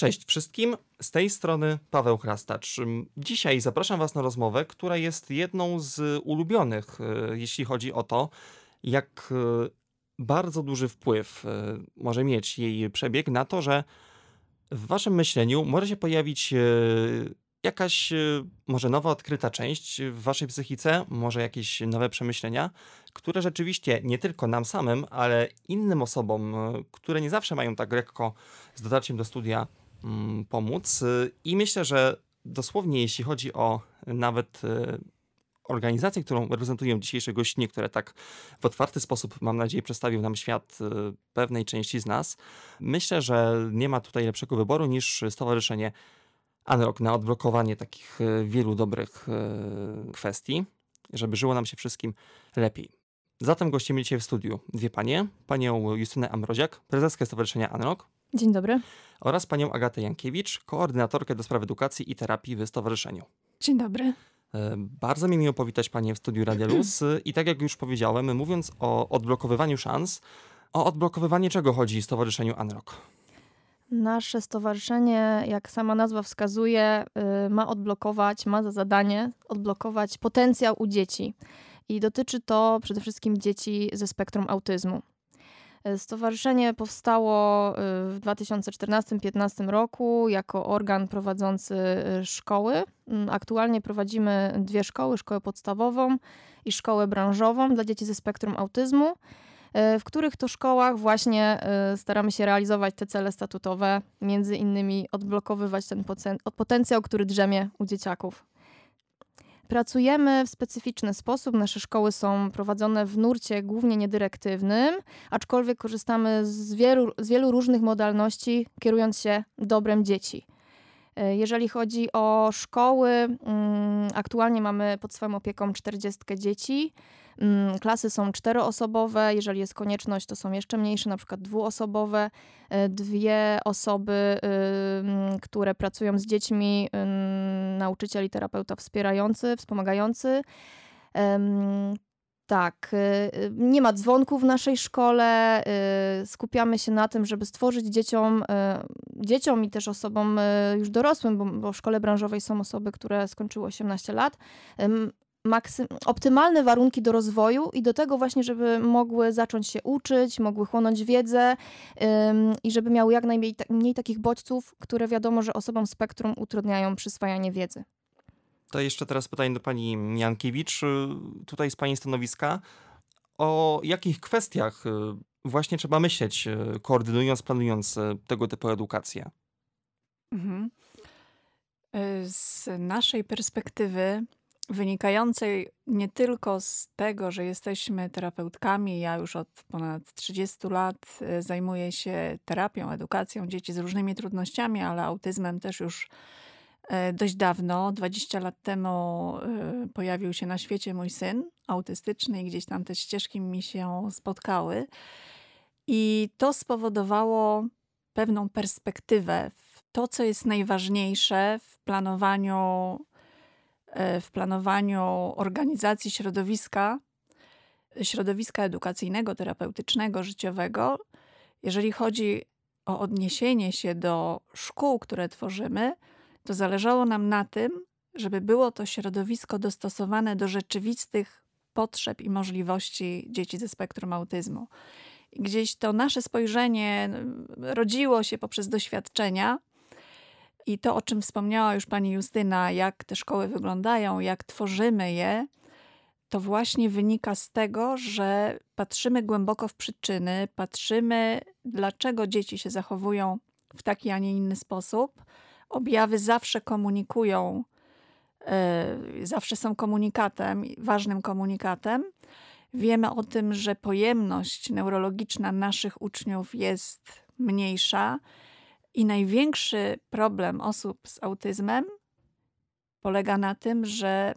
Cześć wszystkim, z tej strony Paweł Chrastacz. Dzisiaj zapraszam Was na rozmowę, która jest jedną z ulubionych, e, jeśli chodzi o to, jak e, bardzo duży wpływ e, może mieć jej przebieg na to, że w Waszym myśleniu może się pojawić jakaś może nowa odkryta część w Waszej psychice, może jakieś nowe przemyślenia, które rzeczywiście nie tylko nam samym, ale innym osobom, które nie zawsze mają tak lekko z dotarciem do studia, pomóc. I myślę, że dosłownie jeśli chodzi o nawet e, organizację, którą reprezentują dzisiejsze gościnie, które tak w otwarty sposób, mam nadzieję, przedstawił nam świat pewnej części z nas, myślę, że nie ma tutaj lepszego wyboru niż Stowarzyszenie Unrock na odblokowanie takich wielu dobrych kwestii, żeby żyło nam się wszystkim lepiej. Zatem gościmy dzisiaj w studiu dwie panie, panią Justynę Amroziak, prezeskę Stowarzyszenia Unrock. Dzień dobry oraz panią Agatę Jankiewicz, koordynatorkę do spraw edukacji i terapii w stowarzyszeniu. Dzień dobry. E, bardzo mi miło powitać Panie w studiu Radia Luz i tak jak już powiedziałem, mówiąc o odblokowywaniu szans, o odblokowywanie czego chodzi Stowarzyszeniu Unrock? Nasze stowarzyszenie, jak sama nazwa wskazuje, y, ma odblokować, ma za zadanie odblokować potencjał u dzieci. I dotyczy to przede wszystkim dzieci ze spektrum autyzmu. E, stowarzyszenie powstało e, w 2014-2015 roku jako organ prowadzący e, szkoły. Mm, aktualnie prowadzimy dwie szkoły: szkołę podstawową i szkołę branżową dla dzieci ze spektrum autyzmu, w których to szkołach właśnie staramy się realizować te cele statutowe, między innymi odblokowywać ten potencjał, który drzemie u dzieciaków. Pracujemy w specyficzny sposób. Nasze szkoły są prowadzone w nurcie głównie niedyrektywnym, aczkolwiek korzystamy z wielu, z wielu różnych modalności, kierując się dobrem dzieci. E, jeżeli chodzi o szkoły, mm, aktualnie mamy pod swoją opieką 40 dzieci. Mm, klasy są czteroosobowe, jeżeli jest konieczność, to są jeszcze mniejsze, na przykład dwuosobowe. E, dwie osoby, które pracują z dziećmi, nauczyciel i terapeuta wspierający, wspomagający. Tak, y, nie ma dzwonków w naszej szkole. Y, skupiamy się na tym, żeby stworzyć dzieciom, y, dzieciom i też osobom już dorosłym, bo, bo w szkole branżowej są osoby, które skończyły 18 lat, maksy- optymalne warunki do rozwoju i do tego właśnie, żeby mogły zacząć się uczyć, mogły chłonąć wiedzę i żeby miały jak najmniej ta- takich bodźców, które wiadomo, że osobom spektrum utrudniają przyswajanie wiedzy. To jeszcze teraz pytanie do pani Jankiewicz, tutaj z pani stanowiska. O jakich kwestiach y, właśnie trzeba myśleć, y, koordynując, planując y, tego typu edukację? Mhm. Z naszej perspektywy wynikającej nie tylko z tego, że jesteśmy terapeutkami. Ja już od ponad 30 lat zajmuję się terapią, edukacją dzieci z różnymi trudnościami, ale autyzmem też już dość dawno. 20 lat temu e, pojawił się na świecie mój syn autystyczny i gdzieś tam te ścieżki mi się spotkały. I to spowodowało pewną perspektywę w to, co jest najważniejsze w planowaniu E, w planowaniu organizacji środowiska, środowiska edukacyjnego, terapeutycznego, życiowego, jeżeli chodzi o odniesienie się do szkół, które tworzymy, to zależało nam na tym, żeby było to środowisko dostosowane do rzeczywistych potrzeb i możliwości dzieci ze spektrum autyzmu. gdzieś to nasze spojrzenie rodziło się poprzez doświadczenia, i to, o czym wspomniała już pani Justyna, jak te szkoły wyglądają, jak tworzymy je, to właśnie wynika z tego, że patrzymy głęboko w przyczyny, patrzymy, dlaczego dzieci się zachowują w taki, a nie inny sposób. Objawy zawsze komunikują, yy, zawsze są komunikatem, ważnym komunikatem. Wiemy o tym, że pojemność neurologiczna naszych uczniów jest mniejsza i największy problem osób z autyzmem polega na tym, że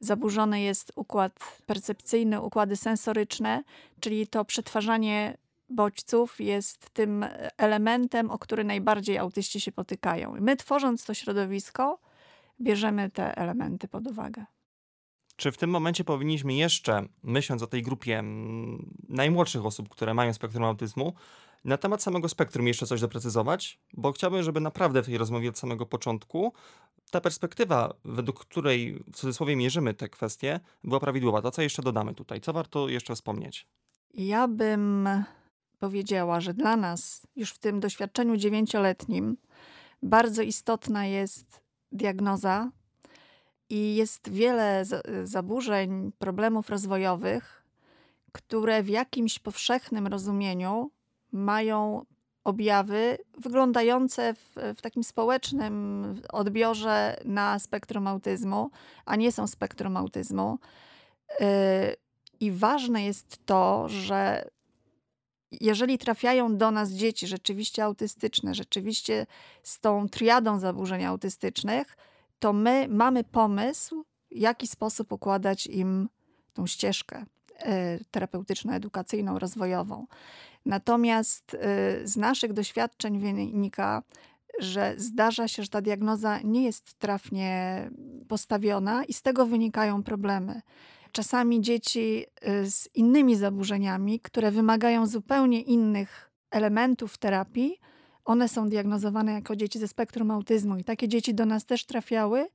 zaburzony jest układ percepcyjny, układy sensoryczne, czyli to przetwarzanie bodźców jest tym elementem, o który najbardziej autyści się potykają. My, tworząc to środowisko, bierzemy te elementy pod uwagę. Czy w tym momencie powinniśmy jeszcze, myśląc o tej grupie mm, najmłodszych osób, które mają spektrum autyzmu, na temat samego spektrum jeszcze coś doprecyzować? Bo chciałbym, żeby naprawdę w tej rozmowie od samego początku ta perspektywa, według której w cudzysłowie mierzymy te kwestie, była prawidłowa. To co jeszcze dodamy tutaj? Co warto jeszcze wspomnieć? Ja bym powiedziała, że dla nas już w tym doświadczeniu dziewięcioletnim bardzo istotna jest diagnoza i jest wiele zaburzeń, problemów rozwojowych, które w jakimś powszechnym rozumieniu mają objawy wyglądające w, w, takim społecznym odbiorze na spektrum autyzmu, a nie są spektrum autyzmu. Yy, I ważne jest to, że jeżeli trafiają do nas dzieci rzeczywiście autystyczne, rzeczywiście z tą triadą zaburzeń autystycznych, to my mamy pomysł, w jaki sposób układać im tą ścieżkę e, terapeutyczno-edukacyjną, rozwojową. Natomiast e, z naszych doświadczeń wynika, że zdarza się, że ta diagnoza nie jest trafnie postawiona i z tego wynikają problemy. Czasami dzieci y, z innymi zaburzeniami, które wymagają zupełnie innych elementów terapii, one są diagnozowane jako dzieci ze spektrum autyzmu i takie dzieci do nas też trafiały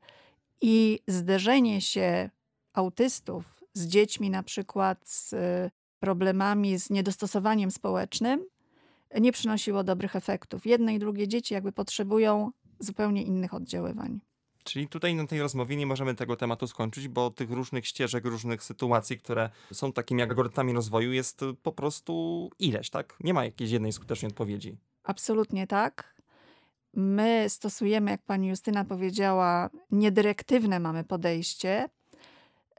i zderzenie się autystów z dziećmi na przykład z y, problemami z niedostosowaniem społecznym nie przynosiło dobrych efektów. Jedne i drugie dzieci jakby potrzebują zupełnie innych oddziaływań. Czyli tutaj na tej rozmowie nie możemy tego tematu skończyć, bo tych różnych ścieżek, różnych sytuacji, które są takimi algorytmami rozwoju, jest po prostu ileś, tak? Nie ma jakiejś jednej skutecznej odpowiedzi. Absolutnie tak. My stosujemy, jak pani Justyna powiedziała, niedyrektywne mamy podejście.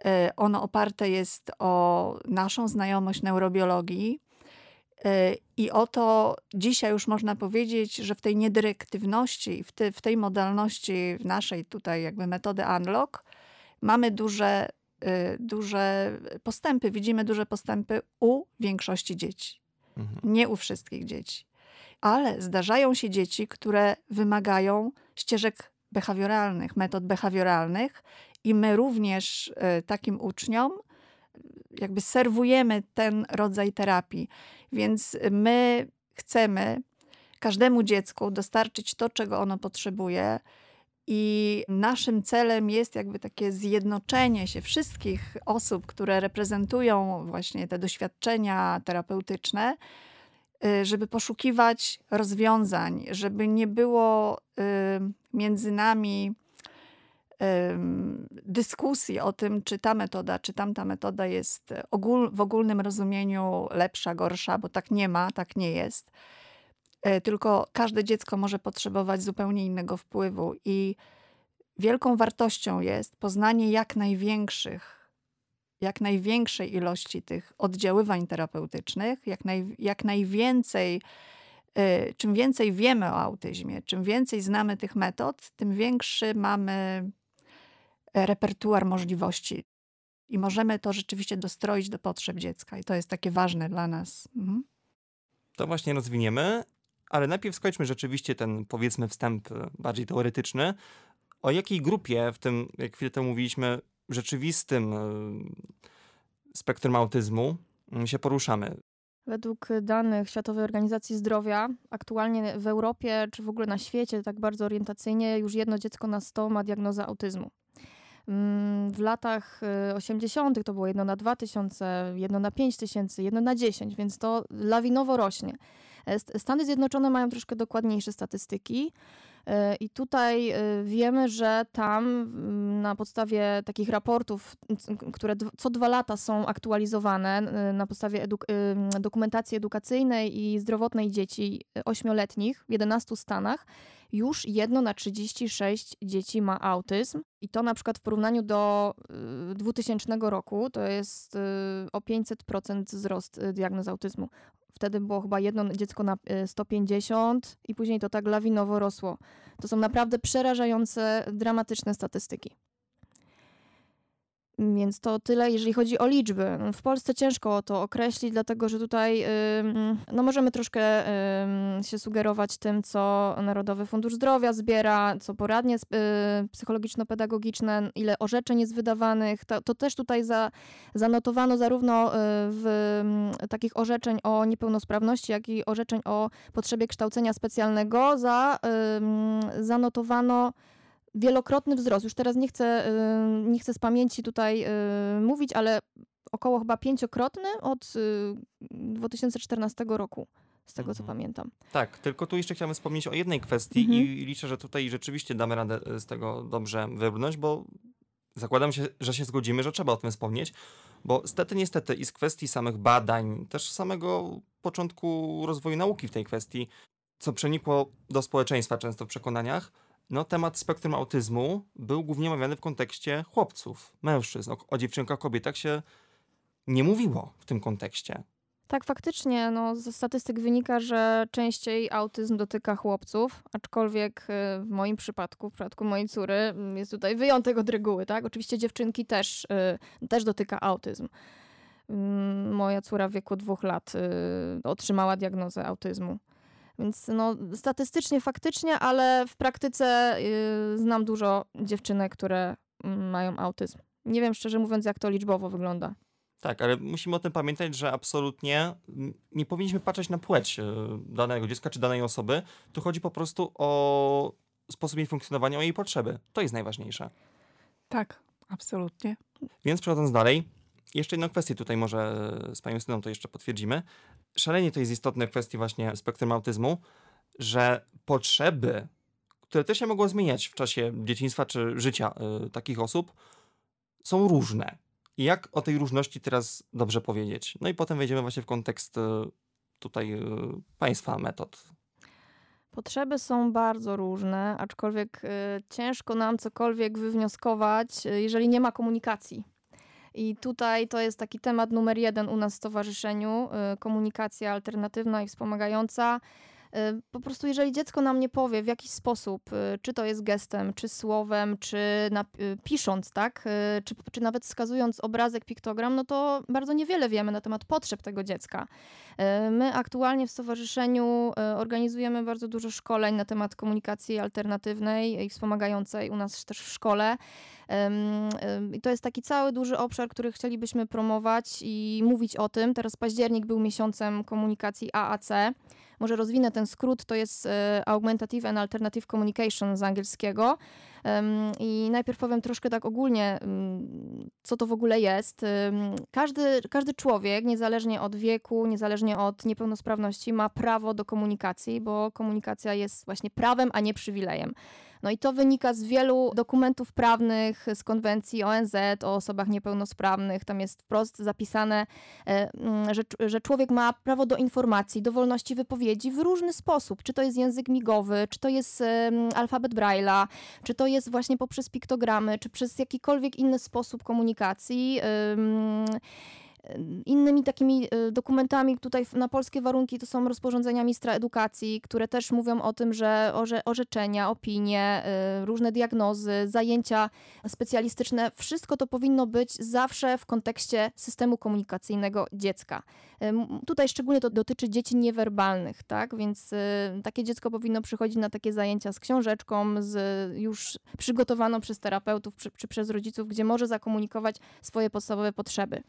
E, ono oparte jest o naszą znajomość neurobiologii, I oto dzisiaj już można powiedzieć, że w tej niedyrektywności, w, te, w tej modalności naszej tutaj jakby metody unlock mamy duże, e, duże postępy, widzimy duże postępy u większości dzieci. Mhm. Nie u wszystkich dzieci. Ale zdarzają się dzieci, które wymagają ścieżek behawioralnych, metod behawioralnych i my również e, takim uczniom jakby serwujemy ten rodzaj terapii. Więc my chcemy każdemu dziecku dostarczyć to, czego ono potrzebuje. I naszym celem jest jakby takie zjednoczenie się wszystkich osób, które reprezentują właśnie te doświadczenia terapeutyczne, y, żeby poszukiwać rozwiązań, żeby nie było y, między nami dyskusji o tym, czy ta metoda, czy tamta metoda jest ogól, w ogólnym rozumieniu lepsza, gorsza, bo tak nie ma, tak nie jest. E, tylko każde dziecko może potrzebować zupełnie innego wpływu i wielką wartością jest poznanie jak największych, jak największej ilości tych oddziaływań terapeutycznych, jak, naj, jak najwięcej e, czym więcej wiemy o autyzmie, czym więcej znamy tych metod, tym większy mamy repertuar możliwości. I możemy to rzeczywiście dostroić do potrzeb dziecka. I to jest takie ważne dla nas. Mhm. To właśnie rozwiniemy, ale najpierw skończmy rzeczywiście ten, powiedzmy, wstęp e, bardziej teoretyczny. O jakiej grupie w tym, jak chwilę temu mówiliśmy, rzeczywistym e, spektrum autyzmu mm, się poruszamy? Według danych Światowej Organizacji Zdrowia, aktualnie w Europie czy w ogóle na świecie, tak bardzo orientacyjnie, już jedno dziecko na 100 ma diagnozę autyzmu. Mm, w latach 80. Y, to było jedno na 2000, jedno na 5000, jedno na 10, więc to lawinowo rośnie. E, Stany Zjednoczone mają troszkę dokładniejsze statystyki. E, I tutaj e, wiemy, że tam mm, na podstawie takich raportów, które co dwa lata są aktualizowane na podstawie eduk dokumentacji edukacyjnej i zdrowotnej dzieci ośmioletnich w 11 stanach, już jedno na 36 dzieci ma autyzm. I to na przykład w porównaniu do 2000 roku to jest o 500% wzrost diagnoz autyzmu. Wtedy było chyba jedno dziecko na 150 i później to tak lawinowo rosło. To są naprawdę przerażające, dramatyczne statystyki. Więc to tyle, jeżeli chodzi o liczby. W Polsce ciężko to określić, dlatego że tutaj no możemy troszkę się sugerować tym, co Narodowy Fundusz Zdrowia zbiera, co poradnie y, psychologiczno-pedagogiczne, ile orzeczeń jest wydawanych. To, to też tutaj za, zanotowano zarówno y, w takich orzeczeń o niepełnosprawności, jak i orzeczeń o potrzebie kształcenia specjalnego. Za, zanotowano wielokrotny wzrost. Już teraz nie chcę, y, nie chcę z pamięci tutaj y, mówić, ale około chyba pięciokrotny od 2014 y, roku. Z tego, co mhm. pamiętam. Tak, tylko tu jeszcze chciałem wspomnieć o jednej kwestii mhm. i liczę, że tutaj rzeczywiście damy radę z tego dobrze wybrnąć, bo zakładam się, że się zgodzimy, że trzeba o tym wspomnieć, bo stety, niestety i z kwestii samych badań, też samego początku rozwoju nauki w tej kwestii, co przenikło do społeczeństwa często w przekonaniach, no, temat spektrum autyzmu był głównie omawiany w kontekście chłopców, mężczyzn. O, o dziewczynkach, kobietach się nie mówiło w tym kontekście. Tak, faktycznie. No, ze statystyk wynika, że częściej autyzm dotyka chłopców, aczkolwiek y, w moim przypadku, w przypadku mojej córy, mm, jest tutaj wyjątek od reguły. Tak? Oczywiście dziewczynki też, y, też dotyka autyzm. Mm, moja córa w wieku dwóch lat y, otrzymała diagnozę autyzmu. Więc no, statystycznie, faktycznie, ale w praktyce yy, znam dużo dziewczynek, które yy, mają autyzm. Nie wiem szczerze mówiąc, jak to liczbowo wygląda. Tak, ale musimy o tym pamiętać, że absolutnie nie powinniśmy patrzeć na płeć y, danego dziecka czy danej osoby. Tu chodzi po prostu o sposób jej funkcjonowania, o jej potrzeby. To jest najważniejsze. Tak, absolutnie. Więc przechodząc dalej, jeszcze jedną kwestię tutaj może z panią Syną to jeszcze potwierdzimy. Szalenie to jest istotne w kwestii właśnie spektrum autyzmu, że potrzeby, które też się mogą zmieniać w czasie dzieciństwa czy życia y, takich osób, są różne. I jak o tej różności teraz dobrze powiedzieć? No i potem wejdziemy właśnie w kontekst y, tutaj y, państwa metod. Potrzeby są bardzo różne, aczkolwiek y, ciężko nam cokolwiek wywnioskować, jeżeli nie ma komunikacji. I tutaj to jest taki temat numer jeden u nas w stowarzyszeniu, y, komunikacja alternatywna i wspomagająca. Y, po prostu jeżeli dziecko nam nie powie w jakiś sposób, y, czy to jest gestem, czy słowem, czy pisząc, tak, czy, czy nawet wskazując obrazek, piktogram, no to bardzo niewiele wiemy na temat potrzeb tego dziecka. My aktualnie w stowarzyszeniu organizujemy bardzo dużo szkoleń na temat komunikacji alternatywnej i wspomagającej u nas też w szkole. I to jest taki cały duży obszar, który chcielibyśmy promować i mówić o tym. Teraz październik był miesiącem komunikacji AAC. Może rozwinę ten skrót, to jest e, Augmentative and Alternative Communication z angielskiego. I najpierw powiem troszkę tak ogólnie, co to w ogóle jest. Każdy, każdy człowiek, niezależnie od wieku, niezależnie od niepełnosprawności, ma prawo do komunikacji, bo komunikacja jest właśnie prawem, a nie przywilejem. No i to wynika z wielu dokumentów prawnych, z konwencji ONZ o osobach niepełnosprawnych. Tam jest wprost zapisane, e, mm, że, że człowiek ma prawo do informacji, do wolności wypowiedzi w różny sposób. Czy to jest język migowy, czy to jest alfabet Braille'a, czy to jest właśnie poprzez piktogramy, czy przez jakikolwiek inny sposób komunikacji. Innymi takimi y, dokumentami tutaj na polskie warunki to są rozporządzenia ministra edukacji, które też mówią o tym, że orze, orzeczenia, opinie, y, różne diagnozy, zajęcia specjalistyczne, wszystko to powinno być zawsze w kontekście systemu komunikacyjnego dziecka. Tutaj szczególnie to dotyczy dzieci niewerbalnych, tak? Więc y, takie dziecko powinno przychodzić na takie zajęcia z książeczką, z już przygotowaną przez terapeutów czy przez rodziców, gdzie może zakomunikować swoje podstawowe potrzeby.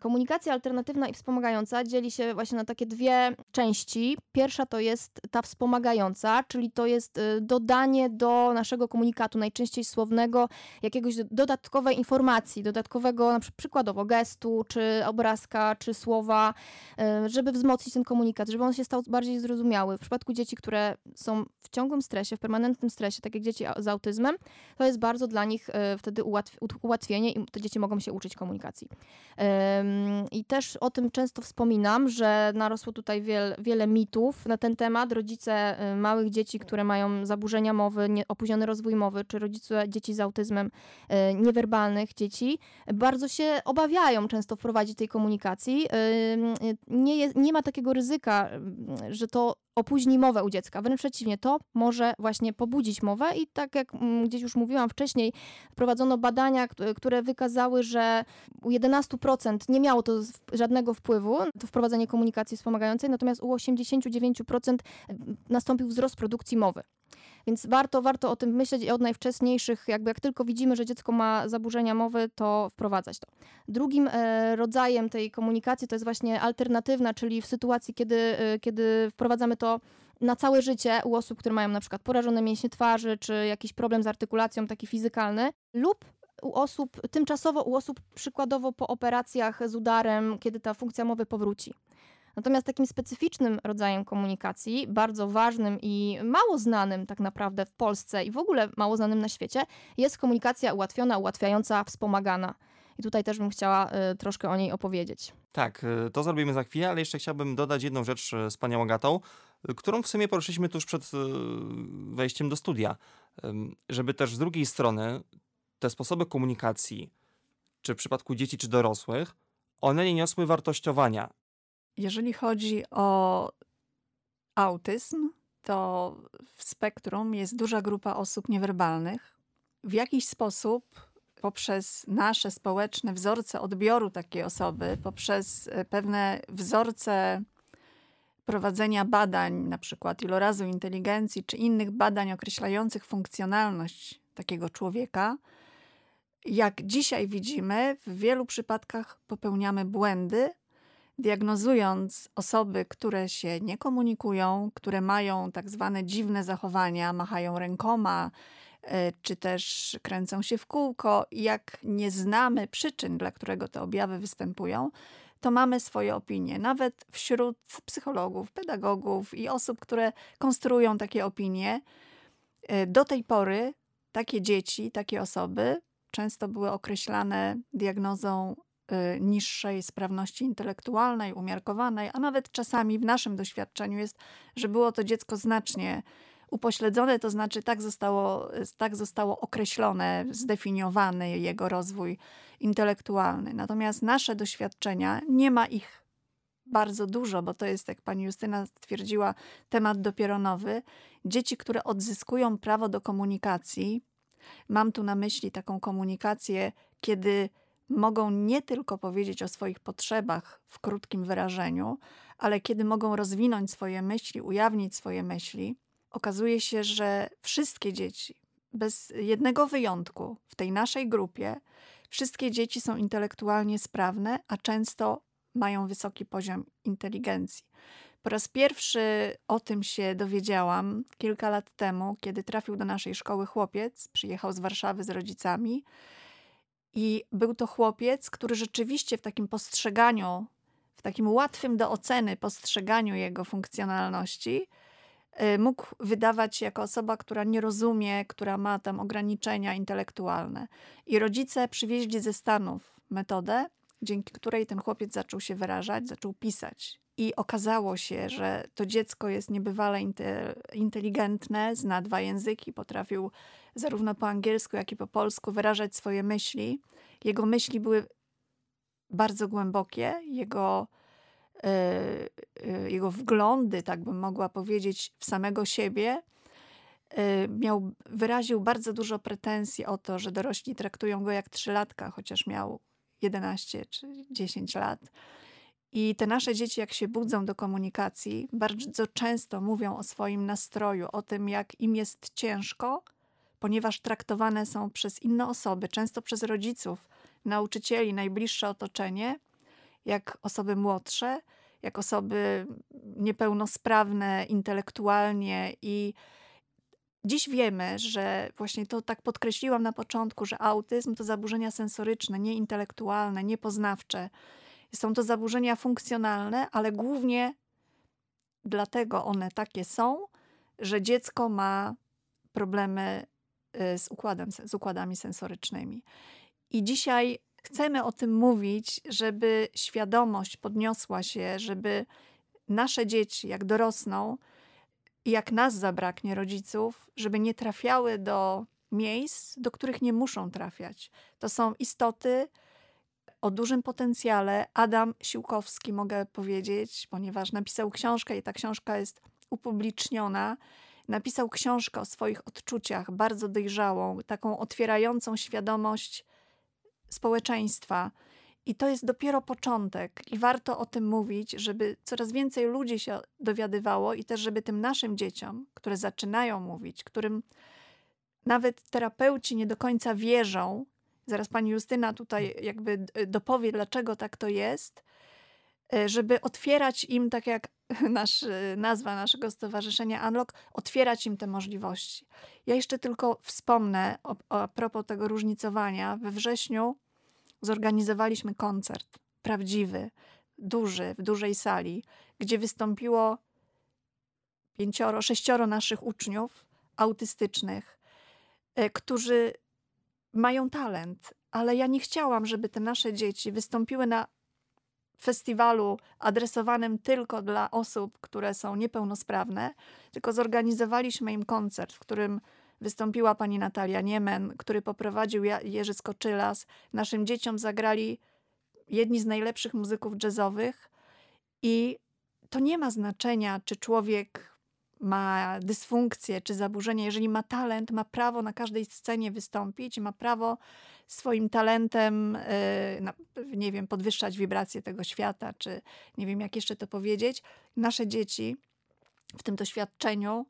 Komunikacja alternatywna i wspomagająca dzieli się właśnie na takie dwie części. Pierwsza to jest ta wspomagająca, czyli to jest y, dodanie do naszego komunikatu, najczęściej słownego, jakiegoś dodatkowej informacji, dodatkowego na przykład przykładowo gestu, czy obrazka, czy słowa, y, żeby wzmocnić ten komunikat, żeby on się stał bardziej zrozumiały. W przypadku dzieci, które są w ciągłym stresie, w permanentnym stresie, tak jak dzieci z autyzmem, to jest bardzo dla nich y, wtedy ułatwienie i te dzieci mogą się uczyć komunikacji. I też o tym często wspominam, że narosło tutaj wiel, wiele mitów na ten temat. Rodzice y, małych dzieci, które mają zaburzenia mowy, nie, opóźniony rozwój mowy, czy rodzice dzieci z autyzmem, y, niewerbalnych dzieci, bardzo się obawiają często wprowadzić tej komunikacji. Nie, jest, nie ma takiego ryzyka, że to opóźni mowę u dziecka. Wręcz przeciwnie, to może właśnie pobudzić mowę i tak jak mm, gdzieś już mówiłam wcześniej, prowadzono badania, które wykazały, że u 11% nie miało to żadnego wpływu, to wprowadzenie komunikacji wspomagającej, natomiast u 89% nastąpił wzrost produkcji mowy. Więc warto, warto o tym myśleć i od najwcześniejszych, jakby jak tylko widzimy, że dziecko ma zaburzenia mowy, to wprowadzać to. Drugim e, rodzajem tej komunikacji to jest właśnie alternatywna, czyli w sytuacji, kiedy, e, kiedy wprowadzamy to na całe życie u osób, które mają na przykład porażone mięśnie twarzy, czy jakiś problem z artykulacją taki fizykalny, lub u osób, tymczasowo u osób przykładowo po operacjach z udarem, kiedy ta funkcja mowy powróci. Natomiast takim specyficznym rodzajem komunikacji, bardzo ważnym i mało znanym tak naprawdę w Polsce i w ogóle mało znanym na świecie, jest komunikacja ułatwiona, ułatwiająca, wspomagana. I tutaj też bym chciała y, troszkę o niej opowiedzieć. Tak, y, to zrobimy za chwilę, ale jeszcze chciałbym dodać jedną rzecz y, z panią Agatą, y, którą w sumie poruszyliśmy tuż przed wejściem do studia. Żeby też z drugiej strony te sposoby komunikacji, czy w przypadku dzieci, czy dorosłych, one nie niosły wartościowania, jeżeli chodzi o autyzm, to w spektrum jest duża grupa osób niewerbalnych. W jakiś sposób poprzez nasze społeczne wzorce odbioru takiej osoby, poprzez e, pewne wzorce prowadzenia badań, na przykład ilorazu inteligencji, czy innych badań określających funkcjonalność takiego człowieka, jak dzisiaj widzimy, w wielu przypadkach popełniamy błędy, diagnozując osoby, które się nie komunikują, które mają tak zwane dziwne zachowania, machają rękoma, e, czy też kręcą się w kółko, jak nie znamy przyczyn, dla którego te objawy występują, to mamy swoje opinie. Nawet wśród psychologów, pedagogów i osób, które konstruują takie opinie, e, do tej pory takie dzieci, takie osoby często były określane diagnozą niższej sprawności intelektualnej, umiarkowanej, a nawet czasami w naszym doświadczeniu jest, że było to dziecko znacznie upośledzone, to znaczy tak zostało, tak zostało określone, zdefiniowany jego rozwój intelektualny. Natomiast nasze doświadczenia, nie ma ich bardzo dużo, bo to jest, jak pani Justyna stwierdziła, temat dopiero nowy. Dzieci, które odzyskują prawo do komunikacji, mam tu na myśli taką komunikację, kiedy mogą nie tylko powiedzieć o swoich potrzebach w krótkim wyrażeniu, ale kiedy mogą rozwinąć swoje myśli, ujawnić swoje myśli, okazuje się, że wszystkie dzieci, bez jednego wyjątku w tej naszej grupie, wszystkie dzieci są intelektualnie sprawne, a często mają wysoki poziom inteligencji. Po raz pierwszy o tym się dowiedziałam kilka lat temu, kiedy trafił do naszej szkoły chłopiec, przyjechał z Warszawy z rodzicami i był to chłopiec, który rzeczywiście w takim postrzeganiu, w takim łatwym do oceny postrzeganiu jego funkcjonalności, y, mógł wydawać się jako osoba, która nie rozumie, która ma tam ograniczenia intelektualne. I rodzice przywieźli ze Stanów metodę, dzięki której ten chłopiec zaczął się wyrażać, zaczął pisać. I okazało się, że to dziecko jest niebywale inteligentne, zna dwa języki, potrafił zarówno po angielsku, jak i po polsku wyrażać swoje myśli. Jego myśli były bardzo głębokie, jego, yy, jego wglądy, tak bym mogła powiedzieć, w samego siebie. Yy, miał, wyraził bardzo dużo pretensji o to, że dorośli traktują go jak trzylatka, chociaż miał 11 czy 10 lat. I te nasze dzieci, jak się budzą do komunikacji, bardzo często mówią o swoim nastroju, o tym, jak im jest ciężko, ponieważ traktowane są przez inne osoby, często przez rodziców, nauczycieli, najbliższe otoczenie, jak osoby młodsze, jak osoby niepełnosprawne intelektualnie i Dziś wiemy, że właśnie to tak podkreśliłam na początku, że autyzm to zaburzenia sensoryczne, nie intelektualne, nie poznawcze. Są to zaburzenia funkcjonalne, ale głównie dlatego one takie są, że dziecko ma problemy y, z, układem, z układami sensorycznymi. I dzisiaj chcemy o tym mówić, żeby świadomość podniosła się, żeby nasze dzieci, jak dorosną, jak nas zabraknie rodziców, żeby nie trafiały do miejsc, do których nie muszą trafiać. To są istoty, o dużym potencjale. Adam Siłkowski, mogę powiedzieć, ponieważ napisał książkę i ta książka jest upubliczniona, napisał książkę o swoich odczuciach, bardzo dojrzałą, taką otwierającą świadomość społeczeństwa. I to jest dopiero początek, i warto o tym mówić, żeby coraz więcej ludzi się dowiadywało, i też, żeby tym naszym dzieciom, które zaczynają mówić, którym nawet terapeuci nie do końca wierzą, zaraz pani Justyna tutaj jakby dopowie, dlaczego tak to jest, e, żeby otwierać im, tak jak nasz, e, nazwa naszego stowarzyszenia Unlock, otwierać im te możliwości. Ja jeszcze tylko wspomnę o, a propos tego różnicowania. We wrześniu zorganizowaliśmy koncert prawdziwy, duży, w dużej sali, gdzie wystąpiło pięcioro, sześcioro naszych uczniów autystycznych, którzy mają talent, ale ja nie chciałam, żeby te nasze dzieci wystąpiły na festiwalu adresowanym tylko dla osób, które są niepełnosprawne, tylko zorganizowaliśmy im koncert, w którym wystąpiła pani Natalia Niemen, który poprowadził Jerzy Skoczylas. Naszym dzieciom zagrali jedni z najlepszych muzyków jazzowych i to nie ma znaczenia, czy człowiek ma dysfunkcję czy zaburzenie. Jeżeli ma talent, ma prawo na każdej scenie wystąpić, ma prawo swoim talentem, yy, nie wiem, podwyższać wibracje tego świata, czy nie wiem, jak jeszcze to powiedzieć. Nasze dzieci w tym doświadczeniu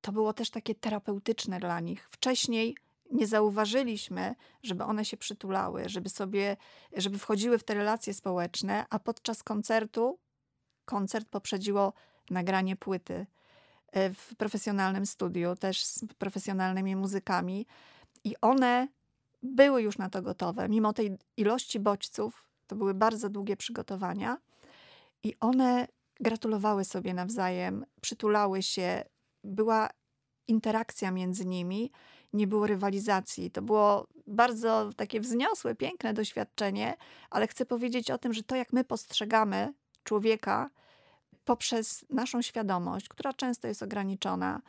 to było też takie terapeutyczne dla nich. Wcześniej nie zauważyliśmy, żeby one się przytulały, żeby sobie, żeby wchodziły w te relacje społeczne, a podczas koncertu koncert poprzedziło nagranie płyty e, w profesjonalnym studiu, też z profesjonalnymi muzykami i one były już na to gotowe. Mimo tej ilości bodźców, to były bardzo długie przygotowania i one gratulowały sobie nawzajem, przytulały się, była interakcja między nimi, nie było rywalizacji. To było bardzo takie wzniosłe, piękne doświadczenie, ale chcę powiedzieć o tym, że to, jak my postrzegamy człowieka poprzez naszą świadomość, która często jest ograniczona,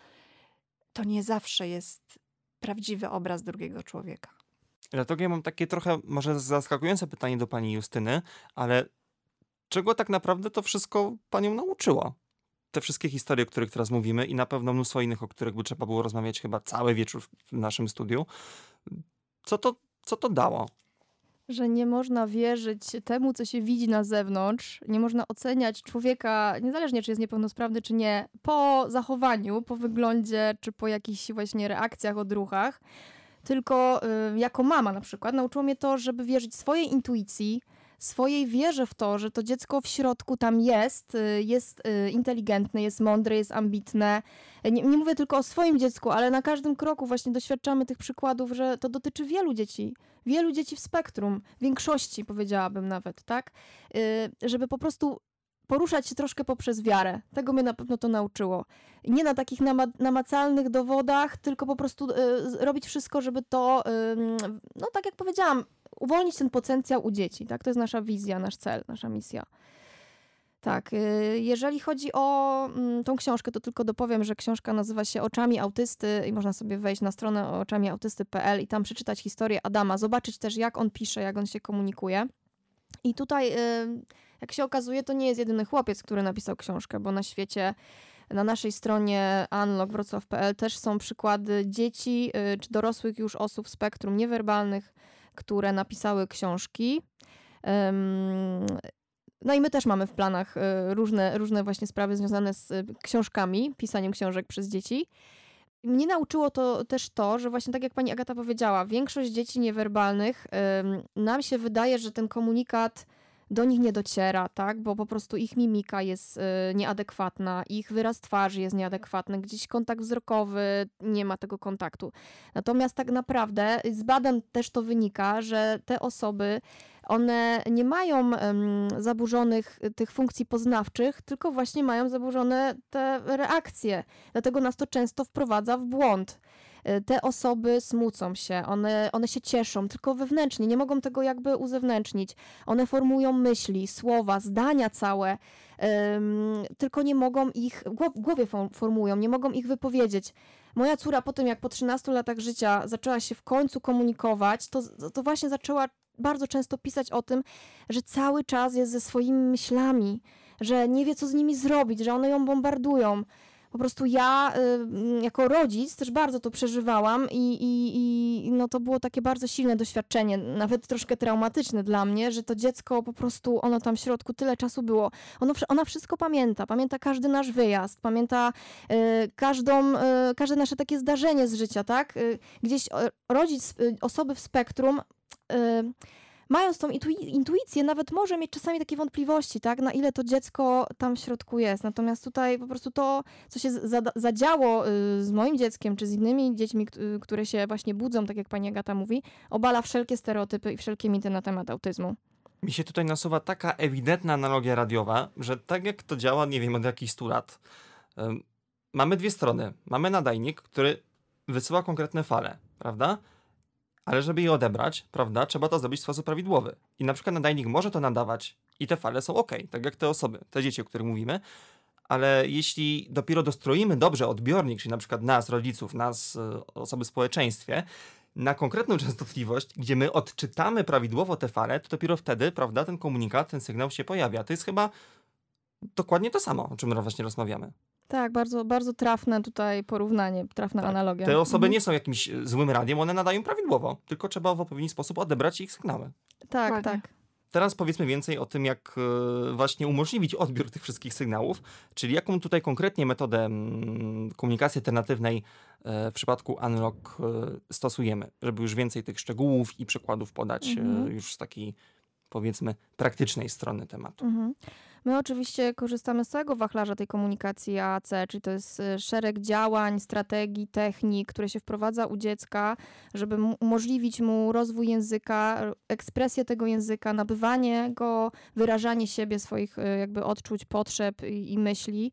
to nie zawsze jest prawdziwy obraz drugiego człowieka. Dlatego ja mam takie trochę może zaskakujące pytanie do pani Justyny, ale czego tak naprawdę to wszystko panią nauczyło? te wszystkie historie, o których teraz mówimy i na pewno mnóstwo innych, o których by trzeba było rozmawiać chyba cały wieczór w naszym studiu. Co to, co to dało? Że nie można wierzyć temu, co się widzi na zewnątrz. Nie można oceniać człowieka, niezależnie czy jest niepełnosprawny, czy nie, po zachowaniu, po wyglądzie, czy po jakichś właśnie reakcjach, odruchach. Tylko y, jako mama na przykład nauczyło mnie to, żeby wierzyć swojej intuicji, swojej wierze w to, że to dziecko w środku tam jest, y, jest y, inteligentne, jest mądre, jest ambitne. Nie, nie, mówię tylko o swoim dziecku, ale na każdym kroku właśnie doświadczamy tych przykładów, że to dotyczy wielu dzieci. Wielu dzieci w spektrum, większości powiedziałabym nawet, tak? Y, żeby po prostu poruszać się troszkę poprzez wiarę. Tego mnie na pewno to nauczyło. Nie na takich nama namacalnych dowodach, tylko po prostu y, robić wszystko, żeby to, y, no tak jak powiedziałam, uwolnić ten potencjał u dzieci. Tak? To jest nasza wizja, nasz cel, nasza misja. Tak, y, jeżeli chodzi o mm, tą książkę, to tylko dopowiem, że książka nazywa się Oczami Autysty i można sobie wejść na stronę oczamiautysty.pl i tam przeczytać historię Adama, zobaczyć też jak on pisze, jak on się komunikuje. I tutaj, y, jak się okazuje, to nie jest jedyny chłopiec, który napisał książkę, bo na świecie na naszej stronie unlockwrocław.pl też są przykłady dzieci y, czy dorosłych już osób spektrum niewerbalnych, które napisały książki. No i my też mamy w planach y, różne, różne właśnie sprawy związane z y, książkami, pisaniem książek przez dzieci. Mnie nauczyło to też to, że właśnie tak jak pani Agata powiedziała, większość dzieci niewerbalnych, nam się wydaje, że ten komunikat do nich nie dociera, tak? Bo po prostu ich mimika jest y, nieadekwatna, ich wyraz twarzy jest nieadekwatny, gdzieś kontakt wzrokowy, nie ma tego kontaktu. Natomiast tak naprawdę z badań też to wynika, że te osoby one nie mają zaburzonych tych funkcji poznawczych, tylko właśnie mają zaburzone te reakcje. Dlatego nas to często wprowadza w błąd. Y, te osoby smucą się, one, one się cieszą, tylko wewnętrznie, nie mogą tego jakby uzewnętrznić. One formują myśli, słowa, zdania całe, um, tylko nie mogą ich, w głowie formują, nie mogą ich wypowiedzieć. Moja córa po tym, jak po 13 latach życia zaczęła się w końcu komunikować, to, to właśnie zaczęła bardzo często pisać o tym, że cały czas jest ze swoimi myślami, że nie wie, co z nimi zrobić, że one ją bombardują. Po prostu ja y, jako rodzic też bardzo to przeżywałam i, i, i no to było takie bardzo silne doświadczenie, nawet troszkę traumatyczne dla mnie, że to dziecko po prostu, ono tam w środku tyle czasu było. Ono, ona wszystko pamięta, pamięta każdy nasz wyjazd, pamięta y, każdą, y, każde nasze takie zdarzenie z życia, tak? Y, gdzieś rodzic y, osoby w spektrum y, mając tą intuicję, nawet może mieć czasami takie wątpliwości, tak, na ile to dziecko tam w środku jest. Natomiast tutaj po prostu to, co się zadziało y, z moim dzieckiem, czy z innymi dziećmi, które się właśnie budzą, tak jak pani Agata mówi, obala wszelkie stereotypy i wszelkie mity na temat autyzmu. Mi się tutaj nasuwa taka ewidentna analogia radiowa, że tak jak to działa, nie wiem, od jakichś 100 lat. Mamy dwie strony. Mamy nadajnik, który wysyła konkretne fale, prawda? Ale żeby je odebrać, prawda, trzeba to zrobić w sposób prawidłowy. I na przykład nadajnik może to nadawać i te fale są ok, tak jak te osoby, te dzieci, o których mówimy, ale jeśli dopiero dostroimy dobrze odbiornik, czyli na przykład nas, rodziców, nas, e, osoby w społeczeństwie, na konkretną częstotliwość, gdzie my odczytamy prawidłowo te fale, to dopiero wtedy, prawda, ten komunikat, ten sygnał się pojawia. To jest chyba dokładnie to samo, o czym właśnie rozmawiamy. Tak, bardzo, bardzo trafne tutaj porównanie, trafna tak. analogia. Te osoby mhm. nie są jakimś e, złym radiem, one nadają prawidłowo, tylko trzeba w odpowiedni sposób odebrać ich sygnały. Tak, Ładnie. tak. Teraz powiedzmy więcej o tym, jak e, właśnie umożliwić odbiór tych wszystkich sygnałów, czyli jaką tutaj konkretnie metodę mm, komunikacji alternatywnej e, w przypadku Unlock stosujemy, żeby już więcej tych szczegółów i przykładów podać mhm. już z takiej powiedzmy praktycznej strony tematu. Mhm. My oczywiście korzystamy z całego wachlarza tej komunikacji AAC, czyli to jest y, szereg działań, strategii, technik, które się wprowadza u dziecka, żeby umożliwić mu rozwój języka, ekspresję tego języka, nabywanie go, wyrażanie siebie, swoich y, jakby odczuć, potrzeb i, i myśli.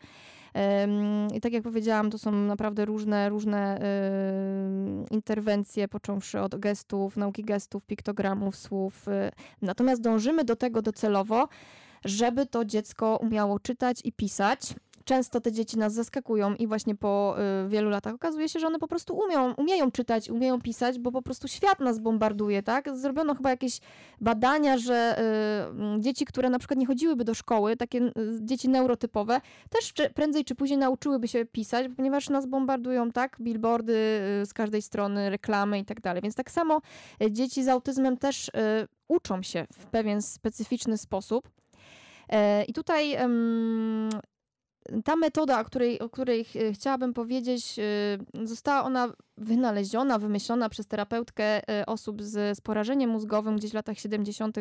I tak jak powiedziałam, to są naprawdę różne, różne interwencje, począwszy od gestów, nauki gestów, piktogramów, słów. Y. Natomiast dążymy do tego docelowo, żeby to dziecko umiało czytać i pisać. Często te dzieci nas zaskakują i właśnie po y, wielu latach okazuje się, że one po prostu umią, umieją czytać, umieją pisać, bo po prostu świat nas bombarduje, tak? Zrobiono chyba jakieś badania, że y, dzieci, które na przykład nie chodziłyby do szkoły, takie y, dzieci neurotypowe, też czy, prędzej czy później nauczyłyby się pisać, ponieważ nas bombardują, tak? Billboardy y, z każdej strony, reklamy i tak dalej. Więc tak samo y, dzieci z autyzmem też y, uczą się w pewien specyficzny sposób. E, I tutaj ta metoda, o której, o której chciałabym powiedzieć, y, została ona wynaleziona, wymyślona przez terapeutkę y, osób z, z porażeniem mózgowym gdzieś w latach 70.,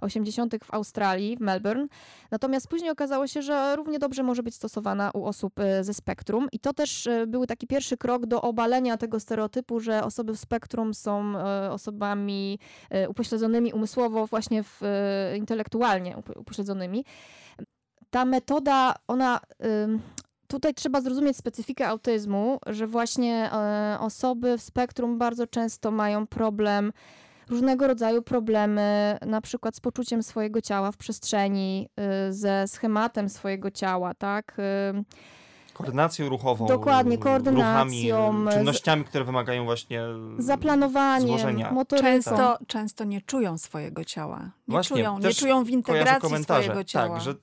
80. w Australii, w Melbourne. Natomiast później okazało się, że równie dobrze może być stosowana u osób ze spektrum. I to też był taki pierwszy krok do obalenia tego stereotypu, że osoby w spektrum są osobami upośledzonymi umysłowo, właśnie w, intelektualnie upośledzonymi ta metoda, ona. Tutaj trzeba zrozumieć specyfikę autyzmu, że właśnie e, osoby w spektrum bardzo często mają problem, różnego rodzaju problemy, na przykład z poczuciem swojego ciała w przestrzeni, y, ze schematem swojego ciała, tak? Koordynacją ruchową. Dokładnie, koordynacją. Ruchami, czynnościami, które wymagają właśnie zaplanowaniem, złożenia. motoryką. Często, często nie czują swojego ciała. Nie właśnie, czują, nie czują w integracji swojego tak, ciała. Tak, że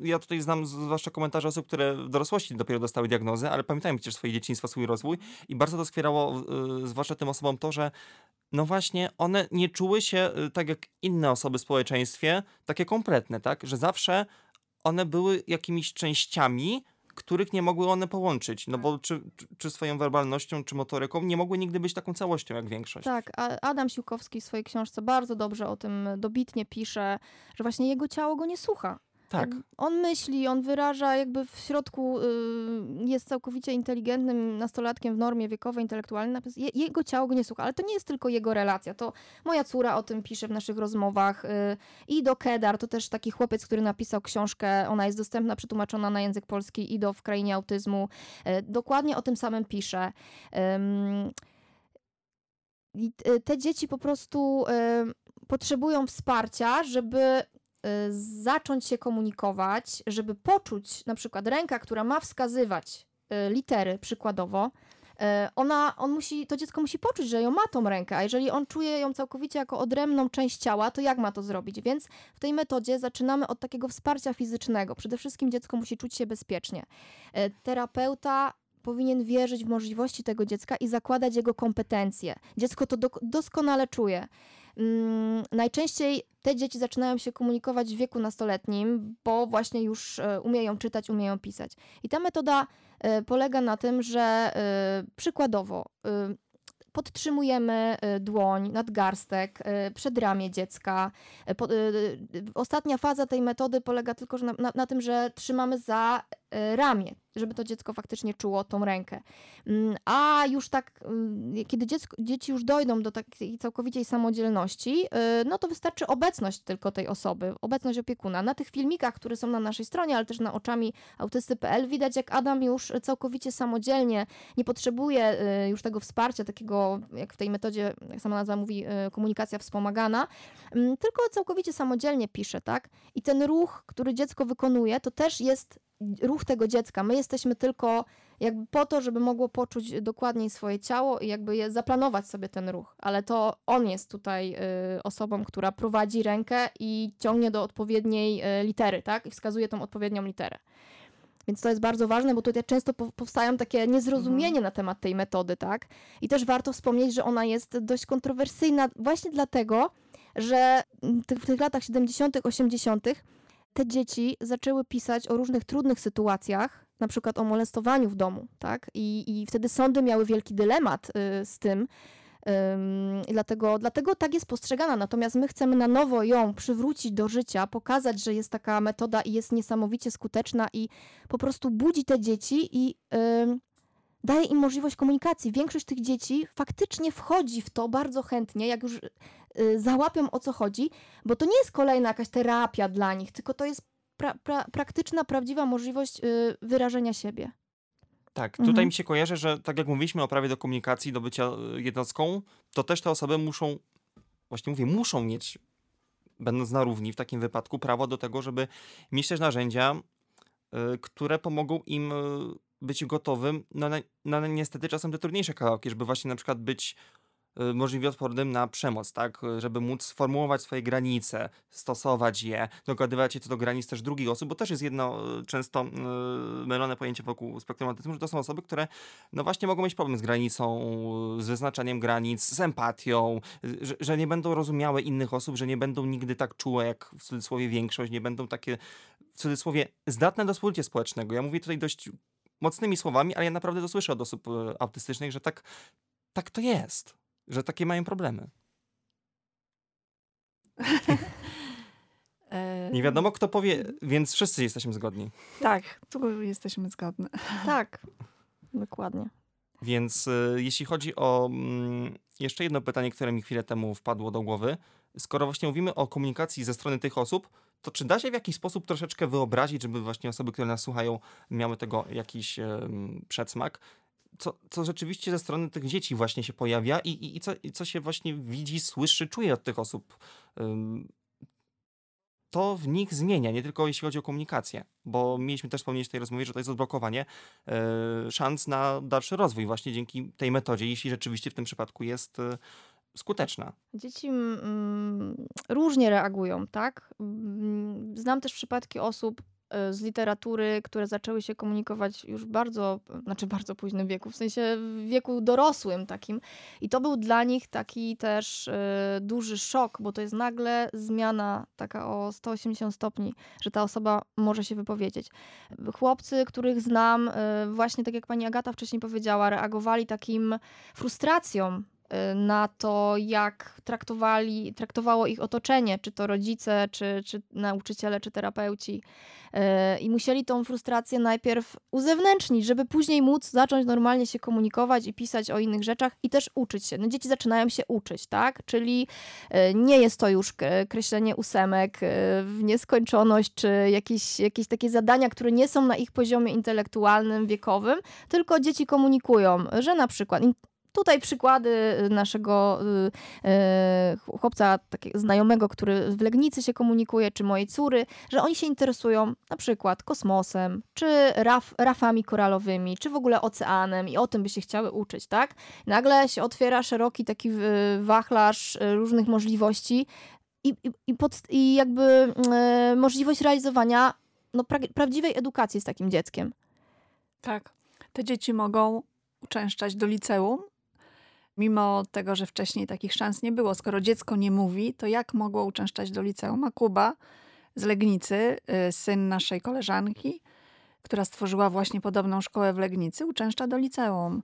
ja tutaj znam zwłaszcza komentarze osób, które w dorosłości dopiero dostały diagnozę, ale pamiętają przecież swoje dzieciństwo, swój rozwój i bardzo to skwierało y, zwłaszcza tym osobom to, że no właśnie, one nie czuły się y, tak jak inne osoby w społeczeństwie, takie kompletne, tak? Że zawsze one były jakimiś częściami, których nie mogły one połączyć, no bo czy, czy swoją werbalnością, czy motoryką nie mogły nigdy być taką całością jak większość. Tak, a Adam Siłkowski w swojej książce bardzo dobrze o tym dobitnie pisze, że właśnie jego ciało go nie słucha. Tak. On myśli, on wyraża jakby w środku, y, jest całkowicie inteligentnym nastolatkiem w normie wiekowej, intelektualnej, je, jego ciało go nie słucha, ale to nie jest tylko jego relacja, to moja córa o tym pisze w naszych rozmowach y, i do Kedar, to też taki chłopiec, który napisał książkę, ona jest dostępna, przetłumaczona na język polski i do W krainie autyzmu, y, dokładnie o tym samym pisze. I te dzieci po prostu potrzebują wsparcia, żeby zacząć się komunikować, żeby poczuć na przykład ręka, która ma wskazywać y, litery przykładowo, e, ona, on musi, to dziecko musi poczuć, że ją ma tą rękę, a jeżeli on czuje ją całkowicie jako odrębną część ciała, to jak ma to zrobić? Więc w tej metodzie zaczynamy od takiego wsparcia fizycznego. Przede wszystkim dziecko musi czuć się bezpiecznie. Terapeuta powinien wierzyć w możliwości tego dziecka i zakładać jego kompetencje. Dziecko to do, doskonale czuje. Mm, najczęściej te dzieci zaczynają się komunikować w wieku nastoletnim, bo właśnie już e, umieją czytać, umieją pisać. I ta metoda e, polega na tym, że e, przykładowo podtrzymujemy dłoń, nadgarstek, przedramię dziecka. Ostatnia faza tej metody polega tylko na, na, na tym, że trzymamy za ramię żeby to dziecko faktycznie czuło tą rękę. Mm, a już tak, mm, kiedy dziecko, dzieci już dojdą do takiej całkowitej samodzielności, y, no to wystarczy obecność tylko tej osoby, obecność opiekuna. Na tych filmikach, które są na naszej stronie, ale też na oczami autysty.pl widać, jak Adam już całkowicie samodzielnie nie potrzebuje y, już tego wsparcia, takiego, jak w tej metodzie, jak sama nazwa mówi, komunikacja wspomagana, mm, tylko całkowicie samodzielnie pisze, tak? I ten ruch, który dziecko wykonuje, to też jest ruch tego dziecka. My jesteśmy tylko jakby po to, żeby mogło poczuć dokładniej swoje ciało i jakby je, zaplanować sobie ten ruch. Ale to on jest tutaj y, osobą, która prowadzi rękę i ciągnie do odpowiedniej y, litery, tak? I wskazuje tą odpowiednią literę. Więc to jest bardzo ważne, bo tutaj często powstają takie niezrozumienie mhm. na temat tej metody, tak? I też warto wspomnieć, że ona jest dość kontrowersyjna właśnie dlatego, że w tych latach 70., 80., te dzieci zaczęły pisać o różnych trudnych sytuacjach, na przykład o molestowaniu w domu, tak? I, i wtedy sądy miały wielki dylemat y, z tym. Ym, dlatego, dlatego tak jest postrzegana. Natomiast my chcemy na nowo ją przywrócić do życia, pokazać, że jest taka metoda i jest niesamowicie skuteczna i po prostu budzi te dzieci i daje im możliwość komunikacji. Większość tych dzieci faktycznie wchodzi w to bardzo chętnie, jak już załapią o co chodzi, bo to nie jest kolejna jakaś terapia dla nich, tylko to jest pra pra praktyczna, prawdziwa możliwość y, wyrażenia siebie. Tak, tutaj mhm. mi się kojarzy, że tak jak mówiliśmy o prawie do komunikacji, do bycia y, jednostką, to też te osoby muszą, właśnie mówię, muszą mieć, będąc na równi w takim wypadku, prawo do tego, żeby mieć też narzędzia, które pomogą im być gotowym na, na niestety czasem te trudniejsze kawałki, żeby właśnie na przykład być y, możliwie odpornym na przemoc, tak? Żeby móc formułować swoje granice, stosować je, dogadywać się co do granic też drugich osób, bo też jest jedno y, często mylone pojęcie wokół spektrum autyzmu, że to są osoby, które no właśnie mogą mieć problem z granicą, z wyznaczaniem granic, z empatią, że, że nie będą rozumiały innych osób, że nie będą nigdy tak czułe jak w cudzysłowie większość, nie będą takie w cudzysłowie zdatne do współżycia społecznego. Ja mówię tutaj dość mocnymi słowami, ale ja naprawdę to słyszę od osób autystycznych, że tak, tak to jest, że takie mają problemy. Nie wiadomo, kto powie, więc wszyscy jesteśmy zgodni. Tak, tu jesteśmy zgodni. Tak, dokładnie. Więc y, jeśli chodzi o jeszcze jedno pytanie, które mi chwilę temu wpadło do głowy. Skoro właśnie mówimy o komunikacji ze strony tych osób, to czy da się w jakiś sposób troszeczkę wyobrazić, żeby właśnie osoby, które nas słuchają, miały tego jakiś przedsmak? Co, co rzeczywiście ze strony tych dzieci właśnie się pojawia i, i, i, co, i co się właśnie widzi, słyszy, czuje od tych osób? To w nich zmienia, nie tylko jeśli chodzi o komunikację, bo mieliśmy też wspomnieć w tej rozmowie, że to jest odblokowanie e, szans na dalszy rozwój właśnie dzięki tej metodzie, jeśli rzeczywiście w tym przypadku jest e, skuteczna. Dzieci mm, różnie reagują, tak? Mm, znam też przypadki osób z literatury, które zaczęły się komunikować już bardzo, znaczy bardzo późnym wieku, w sensie w wieku dorosłym takim. I to był dla nich taki też y, duży szok, bo to jest nagle zmiana taka o 180 stopni, że ta osoba może się wypowiedzieć. Chłopcy, których znam, y, właśnie tak jak pani Agata wcześniej powiedziała, reagowali takim frustracją na to, jak traktowali, traktowało ich otoczenie, czy to rodzice, czy, czy nauczyciele, czy terapeuci. Y, I musieli tą frustrację najpierw uzewnętrznić, żeby później móc zacząć normalnie się komunikować i pisać o innych rzeczach i też uczyć się. No, dzieci zaczynają się uczyć, tak? Czyli y, nie jest to już kreślenie ósemek w nieskończoność, czy jakieś, jakieś takie zadania, które nie są na ich poziomie intelektualnym, wiekowym, tylko dzieci komunikują, że na przykład Tutaj przykłady naszego y, chłopca, takiego znajomego, który w Legnicy się komunikuje, czy mojej córy, że oni się interesują na przykład kosmosem, czy raf, rafami koralowymi, czy w ogóle oceanem i o tym by się chciały uczyć, tak? Nagle się otwiera szeroki taki wachlarz różnych możliwości i, i, pod, i jakby y, możliwość realizowania no, pra, prawdziwej edukacji z takim dzieckiem. Tak. Te dzieci mogą uczęszczać do liceum, mimo tego, że wcześniej takich szans nie było. Skoro dziecko nie mówi, to jak mogło uczęszczać do liceum? A Kuba z Legnicy, y, syn naszej koleżanki, która stworzyła właśnie podobną szkołę w Legnicy, uczęszcza do liceum.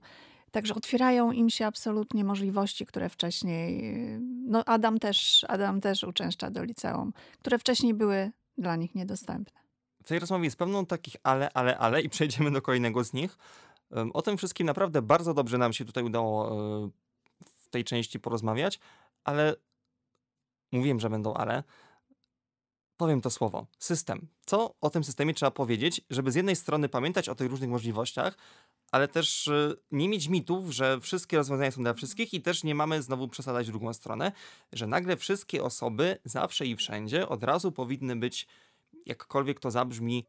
Także otwierają im się absolutnie możliwości, które wcześniej. Y, no, Adam też, Adam też uczęszcza do liceum, które wcześniej były dla nich niedostępne. W tej rozmowie jest pełno takich ale, ale, ale i przejdziemy do kolejnego z nich. O tym wszystkim naprawdę bardzo dobrze nam się tutaj udało e, w tej części porozmawiać, ale mówiłem, że będą ale. Powiem to słowo. System. Co o tym systemie trzeba powiedzieć, żeby z jednej strony pamiętać o tych różnych możliwościach, ale też e, nie mieć mitów, że wszystkie rozwiązania są dla wszystkich i też nie mamy znowu przesadać w drugą stronę, że nagle wszystkie osoby zawsze i wszędzie od razu powinny być, jakkolwiek to zabrzmi,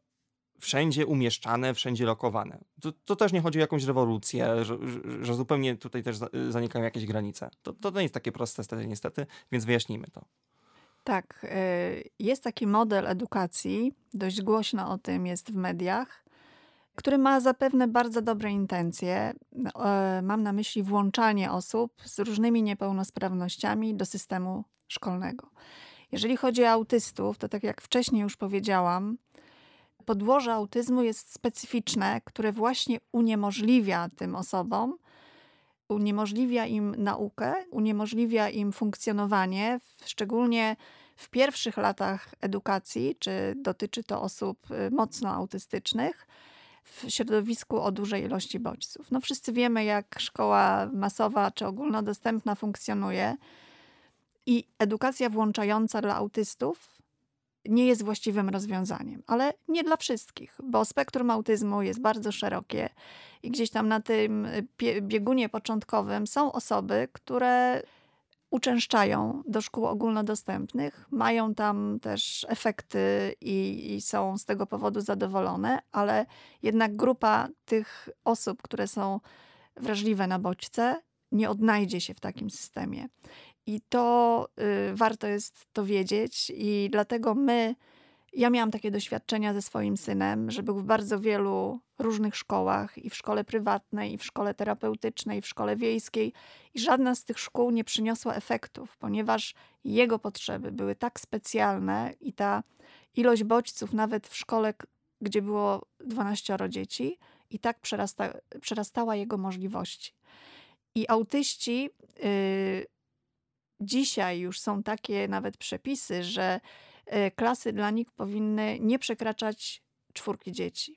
wszędzie umieszczane, wszędzie lokowane. To, to też nie chodzi o jakąś rewolucję, że, że zupełnie tutaj też zanikają jakieś granice. To, to nie jest takie proste niestety, niestety, więc wyjaśnijmy to. Tak, y, jest taki model edukacji, dość głośno o tym jest w mediach, który ma zapewne bardzo dobre intencje. E, mam na myśli włączanie osób z różnymi niepełnosprawnościami do systemu szkolnego. Jeżeli chodzi o autystów, to tak jak wcześniej już powiedziałam, podłoże autyzmu jest specyficzne, które właśnie uniemożliwia tym osobom, uniemożliwia im naukę, uniemożliwia im funkcjonowanie, szczególnie w pierwszych latach edukacji, czy dotyczy to osób y, mocno autystycznych, w środowisku o dużej ilości bodźców. No wszyscy wiemy, jak szkoła masowa czy ogólnodostępna funkcjonuje. I edukacja włączająca dla autystów nie jest właściwym rozwiązaniem, ale nie dla wszystkich, bo spektrum autyzmu jest bardzo szerokie i gdzieś tam na tym biegunie początkowym są osoby, które uczęszczają do szkół ogólnodostępnych, mają tam też efekty i, i, są z tego powodu zadowolone, ale jednak grupa tych osób, które są wrażliwe na bodźce, nie odnajdzie się w takim systemie. I to y, warto jest to wiedzieć, i dlatego my, ja miałam takie doświadczenia ze swoim synem, że był w bardzo wielu różnych szkołach i w szkole prywatnej, i w szkole terapeutycznej, i w szkole wiejskiej, i żadna z tych szkół nie przyniosła efektów, ponieważ jego potrzeby były tak specjalne i ta ilość bodźców, nawet w szkole, gdzie było 12 dzieci, i tak przerasta, przerastała jego możliwości. I autyści. Yy, dzisiaj już są takie nawet przepisy, że e, klasy dla nich powinny nie przekraczać czwórki dzieci.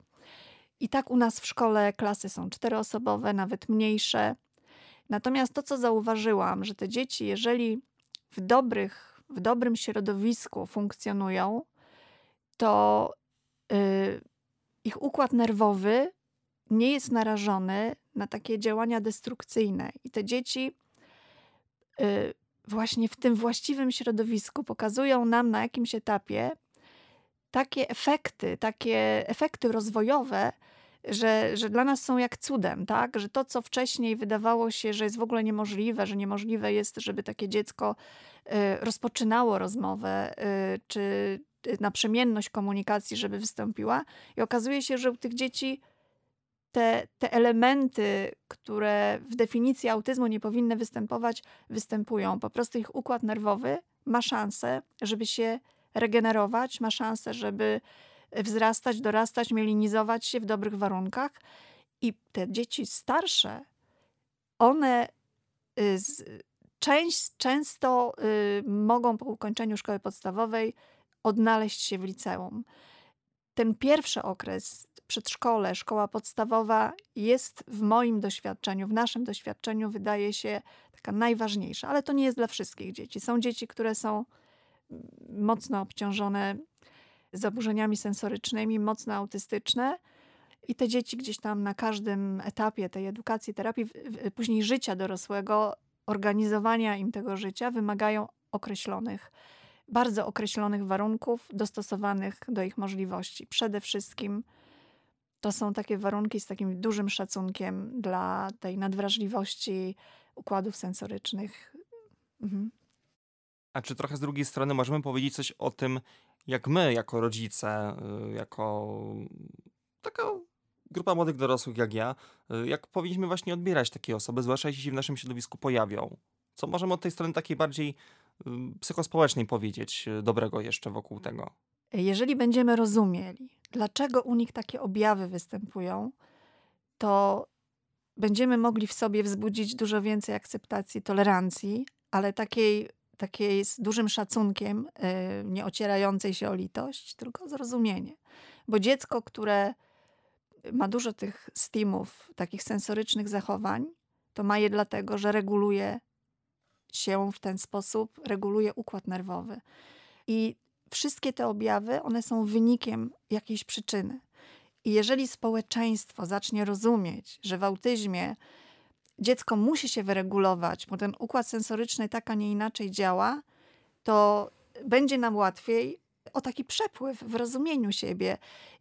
I tak u nas w szkole klasy są czteroosobowe, nawet mniejsze. Natomiast to, co zauważyłam, że te dzieci, jeżeli w, dobrych, w dobrym środowisku funkcjonują, to yy, ich układ nerwowy nie jest narażony na takie działania destrukcyjne. I te dzieci yy, właśnie w tym właściwym środowisku pokazują nam na jakimś etapie takie efekty, takie efekty rozwojowe, że, że dla nas są jak cudem, tak? Że to, co wcześniej wydawało się, że jest w ogóle niemożliwe, że niemożliwe jest, żeby takie dziecko y, rozpoczynało rozmowę, y, czy y, naprzemienność komunikacji, żeby wystąpiła. I okazuje się, że u tych dzieci te, te elementy, które w definicji autyzmu nie powinny występować, występują. Po prostu ich układ nerwowy ma szansę, żeby się regenerować, ma szansę, żeby wzrastać, dorastać, mielinizować się w dobrych warunkach. I te dzieci starsze, one y, z, część, często y, mogą po ukończeniu szkoły podstawowej odnaleźć się w liceum. Ten pierwszy okres przedszkole, szkoła podstawowa jest w moim doświadczeniu, w naszym doświadczeniu, wydaje się taka najważniejsza, ale to nie jest dla wszystkich dzieci. Są dzieci, które są mocno obciążone zaburzeniami sensorycznymi, mocno autystyczne. I te dzieci gdzieś tam na każdym etapie tej edukacji, terapii, później życia dorosłego, organizowania im tego życia wymagają określonych, bardzo określonych warunków, dostosowanych do ich możliwości. Przede wszystkim to są takie warunki z takim dużym szacunkiem dla tej nadwrażliwości układów sensorycznych. Mhm. A czy trochę z drugiej strony możemy powiedzieć coś o tym, jak my, jako rodzice, y, jako taka grupa młodych dorosłych jak ja, y, jak powinniśmy właśnie odbierać takie osoby, zwłaszcza jeśli się w naszym środowisku pojawią? Co możemy od tej strony takiej bardziej psychospołecznej powiedzieć dobrego jeszcze wokół tego? Jeżeli będziemy rozumieli, dlaczego u nich takie objawy występują, to będziemy mogli w sobie wzbudzić dużo więcej akceptacji, tolerancji, ale takiej, takiej z dużym szacunkiem, yy, nie ocierającej się o litość, tylko zrozumienie. Bo dziecko, które ma dużo tych stimów, takich sensorycznych zachowań, to ma je dlatego, że reguluje się w ten sposób, reguluje układ nerwowy. I wszystkie te objawy, one są wynikiem jakiejś przyczyny. I jeżeli społeczeństwo zacznie rozumieć, że w autyzmie dziecko musi się wyregulować, bo ten układ sensoryczny tak, a nie inaczej działa, to będzie nam łatwiej o taki przepływ w rozumieniu siebie.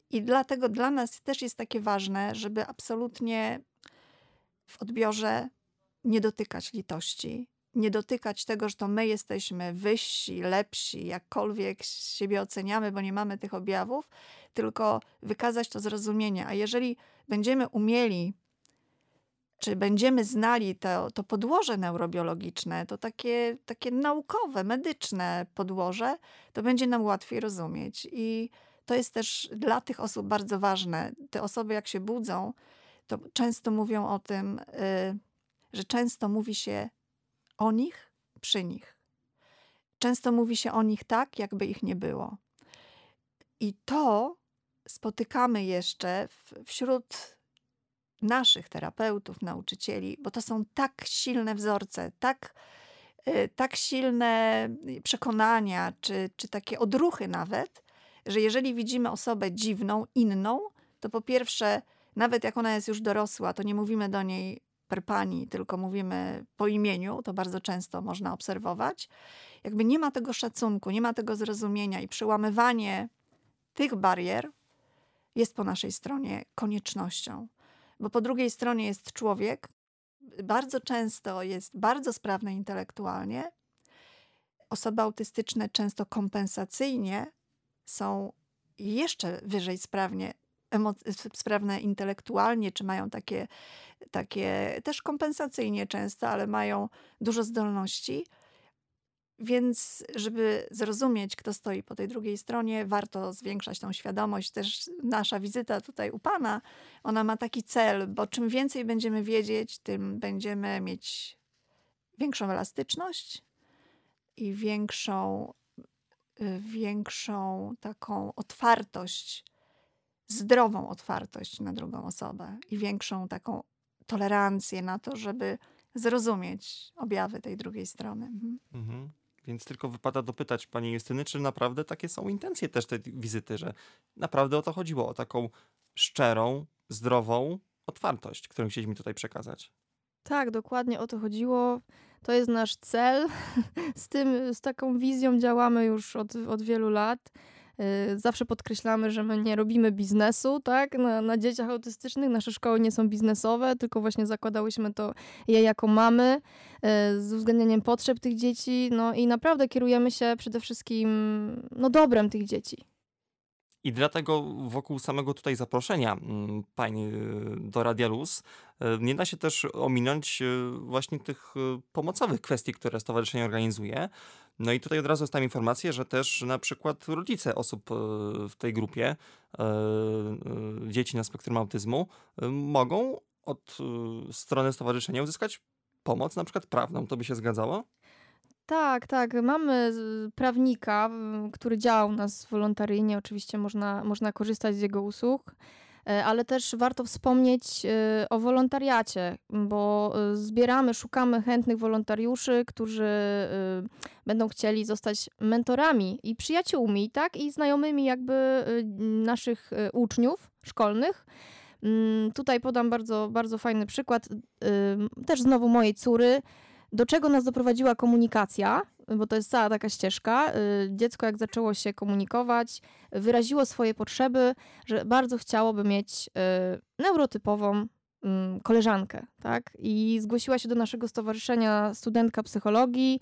I dlatego dla nas też jest takie ważne, żeby absolutnie w odbiorze nie dotykać litości, nie dotykać tego, że to my jesteśmy wyżsi, lepsi, jakkolwiek siebie oceniamy, bo nie mamy tych objawów, tylko wykazać to zrozumienie. A jeżeli będziemy umieli, czy będziemy znali to, to podłoże neurobiologiczne, to takie, takie naukowe, medyczne podłoże, to będzie nam łatwiej rozumieć. I to jest też dla tych osób bardzo ważne. Te osoby, jak się budzą, to często mówią o tym, y, że często mówi się o nich przy nich. Często mówi się o nich tak, jakby ich nie było. I to spotykamy jeszcze wśród naszych terapeutów, nauczycieli, bo to są tak silne wzorce, tak, y, tak silne przekonania, czy, czy takie odruchy nawet, że jeżeli widzimy osobę dziwną, inną, to po pierwsze, nawet jak ona jest już dorosła, to nie mówimy do niej per pani, tylko mówimy po imieniu, to bardzo często można obserwować. Jakby nie ma tego szacunku, nie ma tego zrozumienia i przełamywanie tych barier jest po naszej stronie koniecznością. Bo po drugiej stronie jest człowiek, bardzo często jest bardzo sprawny intelektualnie. Osoby autystyczne często kompensacyjnie są jeszcze wyżej sprawnie sprawne intelektualnie, czy mają takie, takie też kompensacyjnie często, ale mają dużo zdolności. Więc, żeby zrozumieć, kto stoi po tej drugiej stronie, warto zwiększać tą świadomość. Też nasza wizyta tutaj u Pana, ona ma taki cel, bo czym więcej będziemy wiedzieć, tym będziemy mieć większą elastyczność i większą, y, większą taką otwartość zdrową otwartość na drugą osobę i większą taką tolerancję na to, żeby zrozumieć objawy tej drugiej strony. Mhm. Mhm. Więc tylko wypada dopytać pani Justyny, czy naprawdę takie są intencje też tej wizyty, że naprawdę o to chodziło, o taką szczerą, zdrową otwartość, którą chcieliśmy tutaj przekazać. Tak, dokładnie o to chodziło. To jest nasz cel. Z tym, z taką wizją działamy już od, od wielu lat. Y, zawsze podkreślamy, że my nie robimy biznesu, tak, na, na dzieciach autystycznych. Nasze szkoły nie są biznesowe, tylko właśnie zakładałyśmy to je jako mamy, y, z uwzględnieniem potrzeb tych dzieci, no i naprawdę kierujemy się przede wszystkim, no, dobrem tych dzieci. I dlatego wokół samego tutaj zaproszenia mm, pań do Radia Luz e, nie da się też ominąć e, właśnie tych pomocowych kwestii, które stowarzyszenie organizuje. No i tutaj od razu jest tam informacja, że też na przykład rodzice osób w tej grupie, dzieci na spektrum autyzmu, mogą od strony stowarzyszenia uzyskać pomoc, na przykład prawną. To by się zgadzało? Tak, tak. Mamy prawnika, który działa u nas wolontaryjnie. Oczywiście można, można korzystać z jego usług, e, ale też warto wspomnieć e, o wolontariacie, bo e, zbieramy, szukamy chętnych wolontariuszy, którzy będą chcieli zostać mentorami i przyjaciółmi, tak? I znajomymi jakby naszych uczniów szkolnych Mm, tutaj podam bardzo, bardzo fajny przykład, też znowu mojej córy. Do czego nas doprowadziła komunikacja, bo to jest cała taka ścieżka. Y, dziecko, jak zaczęło się komunikować, wyraziło swoje potrzeby, że bardzo chciałoby mieć y, neurotypową mm, koleżankę, tak? I zgłosiła się do naszego stowarzyszenia studentka psychologii.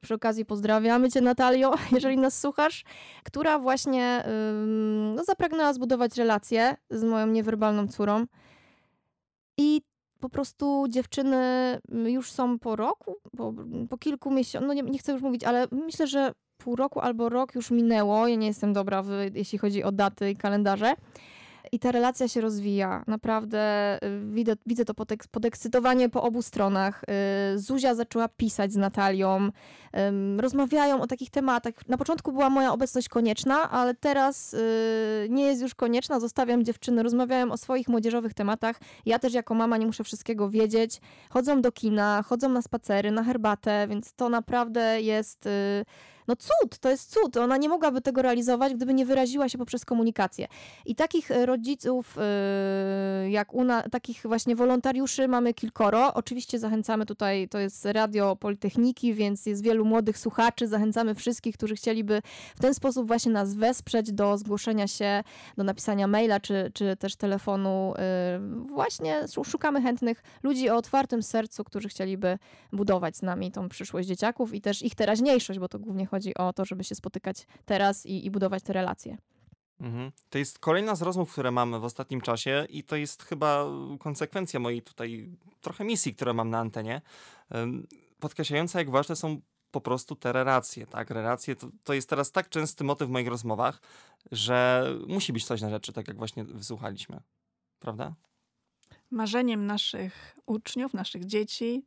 Przy okazji pozdrawiamy cię, Natalio, jeżeli nas słuchasz, która właśnie no, zapragnęła zbudować relację z moją niewerbalną córą. I po prostu dziewczyny już są po roku, po, po kilku miesiącach, no nie, nie chcę już mówić, ale myślę, że pół roku albo rok już minęło. Ja nie jestem dobra, w, jeśli chodzi o daty i kalendarze i ta relacja się rozwija. Naprawdę y, widzę, widzę to podekscytowanie po obu stronach. Y, Zuzia zaczęła pisać z Natalią, rozmawiają o takich tematach. Na początku była moja obecność konieczna, ale teraz y, nie jest już konieczna. Zostawiam dziewczyny, rozmawiają o swoich młodzieżowych tematach. Ja też jako mama nie muszę wszystkiego wiedzieć. Chodzą do kina, chodzą na spacery, na herbatę, więc to naprawdę jest no cud, to jest cud. Ona nie mogłaby tego realizować, gdyby nie wyraziła się poprzez komunikację. I takich e, rodziców, e, jak u nas, takich właśnie wolontariuszy mamy kilkoro. Oczywiście zachęcamy tutaj, to jest radio Politechniki, więc jest wielu młodych słuchaczy. Zachęcamy wszystkich, którzy chcieliby w ten sposób właśnie nas wesprzeć do zgłoszenia się, do napisania maila, czy, czy też telefonu. E, właśnie szukamy chętnych ludzi o otwartym sercu, którzy chcieliby budować z nami tą przyszłość dzieciaków i też ich teraźniejszość, bo to głównie chodzi o to, żeby się spotykać teraz i, i budować te relacje. Mhm. To jest kolejna z rozmów, które mamy w ostatnim czasie i to jest chyba konsekwencja mojej tutaj trochę misji, które mam na antenie, podkreślająca jak ważne są po prostu te relacje, tak? Relacje to, to jest teraz tak częsty motyw w moich rozmowach, że musi być coś na rzeczy, tak jak właśnie wysłuchaliśmy. Prawda? Marzeniem naszych uczniów, naszych dzieci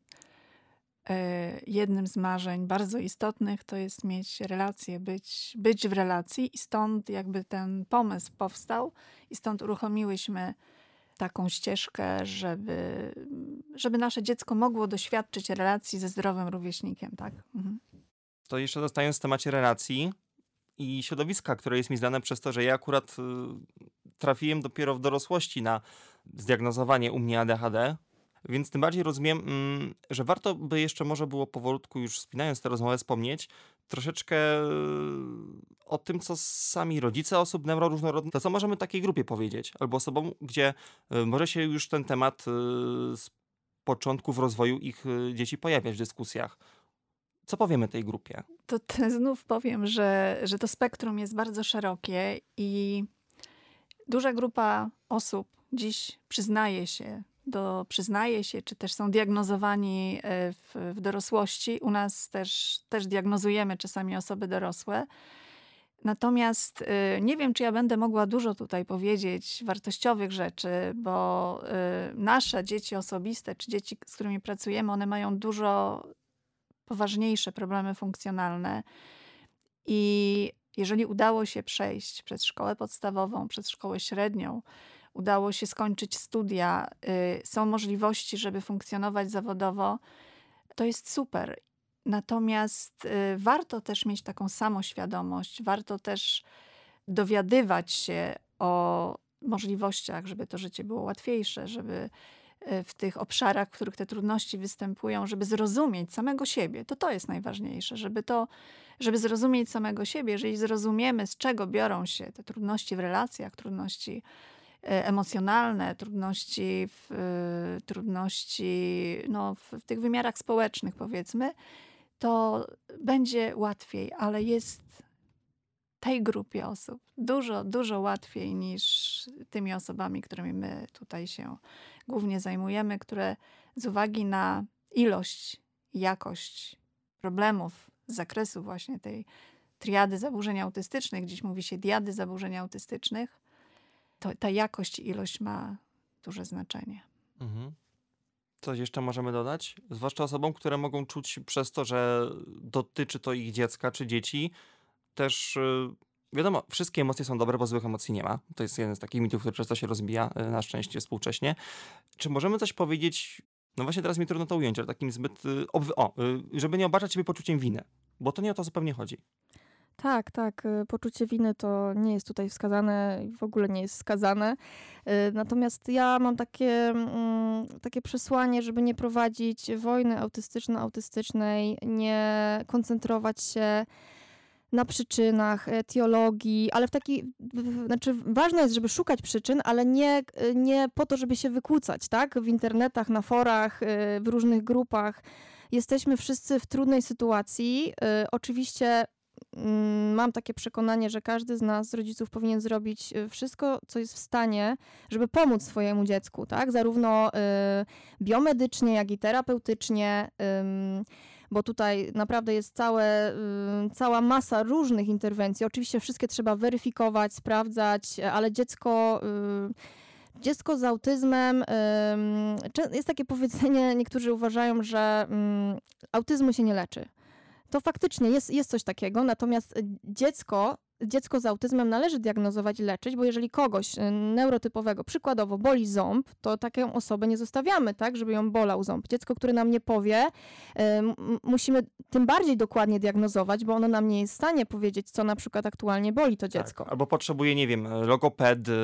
jednym z marzeń bardzo istotnych to jest mieć relacje, być, być w relacji i stąd jakby ten pomysł powstał i stąd uruchomiłyśmy taką ścieżkę, żeby, żeby nasze dziecko mogło doświadczyć relacji ze zdrowym rówieśnikiem, tak? Mhm. To jeszcze zostając w temacie relacji i środowiska, które jest mi znane przez to, że ja akurat y, trafiłem dopiero w dorosłości na zdiagnozowanie u mnie ADHD, więc tym bardziej rozumiem, mm, że warto by jeszcze może było powolutku, już spinając tę rozmowę, wspomnieć troszeczkę e, o tym, co sami rodzice osób neuroróżnorodnych, to co możemy takiej grupie powiedzieć, albo osobom, gdzie e, może się już ten temat e, z początków rozwoju ich dzieci pojawiać w dyskusjach. Co powiemy tej grupie? To znów powiem, że, że to spektrum jest bardzo szerokie i duża grupa osób dziś przyznaje się do, przyznaje się, czy też są diagnozowani e, w, w dorosłości. U nas też, też diagnozujemy czasami osoby dorosłe. Natomiast e, nie wiem, czy ja będę mogła dużo tutaj powiedzieć wartościowych rzeczy, bo e, nasze dzieci osobiste, czy dzieci, z którymi pracujemy, one mają dużo poważniejsze problemy funkcjonalne. I jeżeli udało się przejść przez szkołę podstawową, przez szkołę średnią, udało się skończyć studia, y, są możliwości, żeby funkcjonować zawodowo, to jest super. Natomiast y, warto też mieć taką samoświadomość, warto też dowiadywać się o możliwościach, żeby to życie było łatwiejsze, żeby y, w tych obszarach, w których te trudności występują, żeby zrozumieć samego siebie. To to jest najważniejsze, żeby to, żeby zrozumieć samego siebie. Jeżeli zrozumiemy, z czego biorą się te trudności w relacjach, trudności emocjonalne, trudności w, e, trudności no, w, w tych wymiarach społecznych, powiedzmy, to będzie łatwiej, ale jest tej grupie osób dużo, dużo łatwiej niż tymi osobami, którymi my tutaj się głównie zajmujemy, które z uwagi na ilość, jakość problemów z zakresu właśnie tej triady zaburzeń autystycznych, dziś mówi się diady zaburzeń autystycznych, to, ta jakość i ilość ma duże znaczenie. Mhm. Coś jeszcze możemy dodać? Zwłaszcza osobom, które mogą czuć przez to, że dotyczy to ich dziecka czy dzieci, też y, wiadomo, wszystkie emocje są dobre, bo złych emocji nie ma. To jest jeden z takich mitów, który często się rozbija y, na szczęście współcześnie. Czy możemy coś powiedzieć, no właśnie teraz mi trudno to ująć, ale takim zbyt, y, o, żeby nie obarczać siebie poczuciem winy, bo to nie o to zupełnie chodzi. Tak, tak. y, Poczucie winy to nie jest tutaj wskazane i w ogóle nie jest skazane. Y, Natomiast ja mam takie, mm, takie przesłanie, żeby nie prowadzić wojny autystyczno-autystycznej, nie koncentrować się na przyczynach, etiologii, ale w taki, znaczy ważne jest, żeby szukać przyczyn, ale nie, nie po to, żeby się wykłócać, tak? W internetach, na forach, y, w różnych grupach. Jesteśmy wszyscy w trudnej sytuacji. Y, Oczywiście mam takie przekonanie, że każdy z nas, z rodziców, powinien zrobić y, wszystko, co jest w stanie, żeby pomóc swojemu dziecku, tak? Zarówno y, biomedycznie, jak i terapeutycznie. bo tutaj naprawdę jest całe, y, cała masa różnych interwencji. Oczywiście wszystkie trzeba weryfikować, sprawdzać, ale dziecko. Dziecko z autyzmem, jest takie powiedzenie, niektórzy uważają, że autyzmu się nie leczy. To faktycznie jest, jest coś takiego, natomiast dziecko, dziecko z autyzmem należy diagnozować i leczyć, bo jeżeli kogoś y, neurotypowego, przykładowo boli ząb, to taką osobę nie zostawiamy, tak, żeby ją bolał ząb. Dziecko, które nam nie powie, y, musimy tym bardziej dokładnie diagnozować, bo ono nam nie jest w stanie powiedzieć, co na przykład aktualnie boli to dziecko. Tak. Albo potrzebuje, nie wiem, logopedy,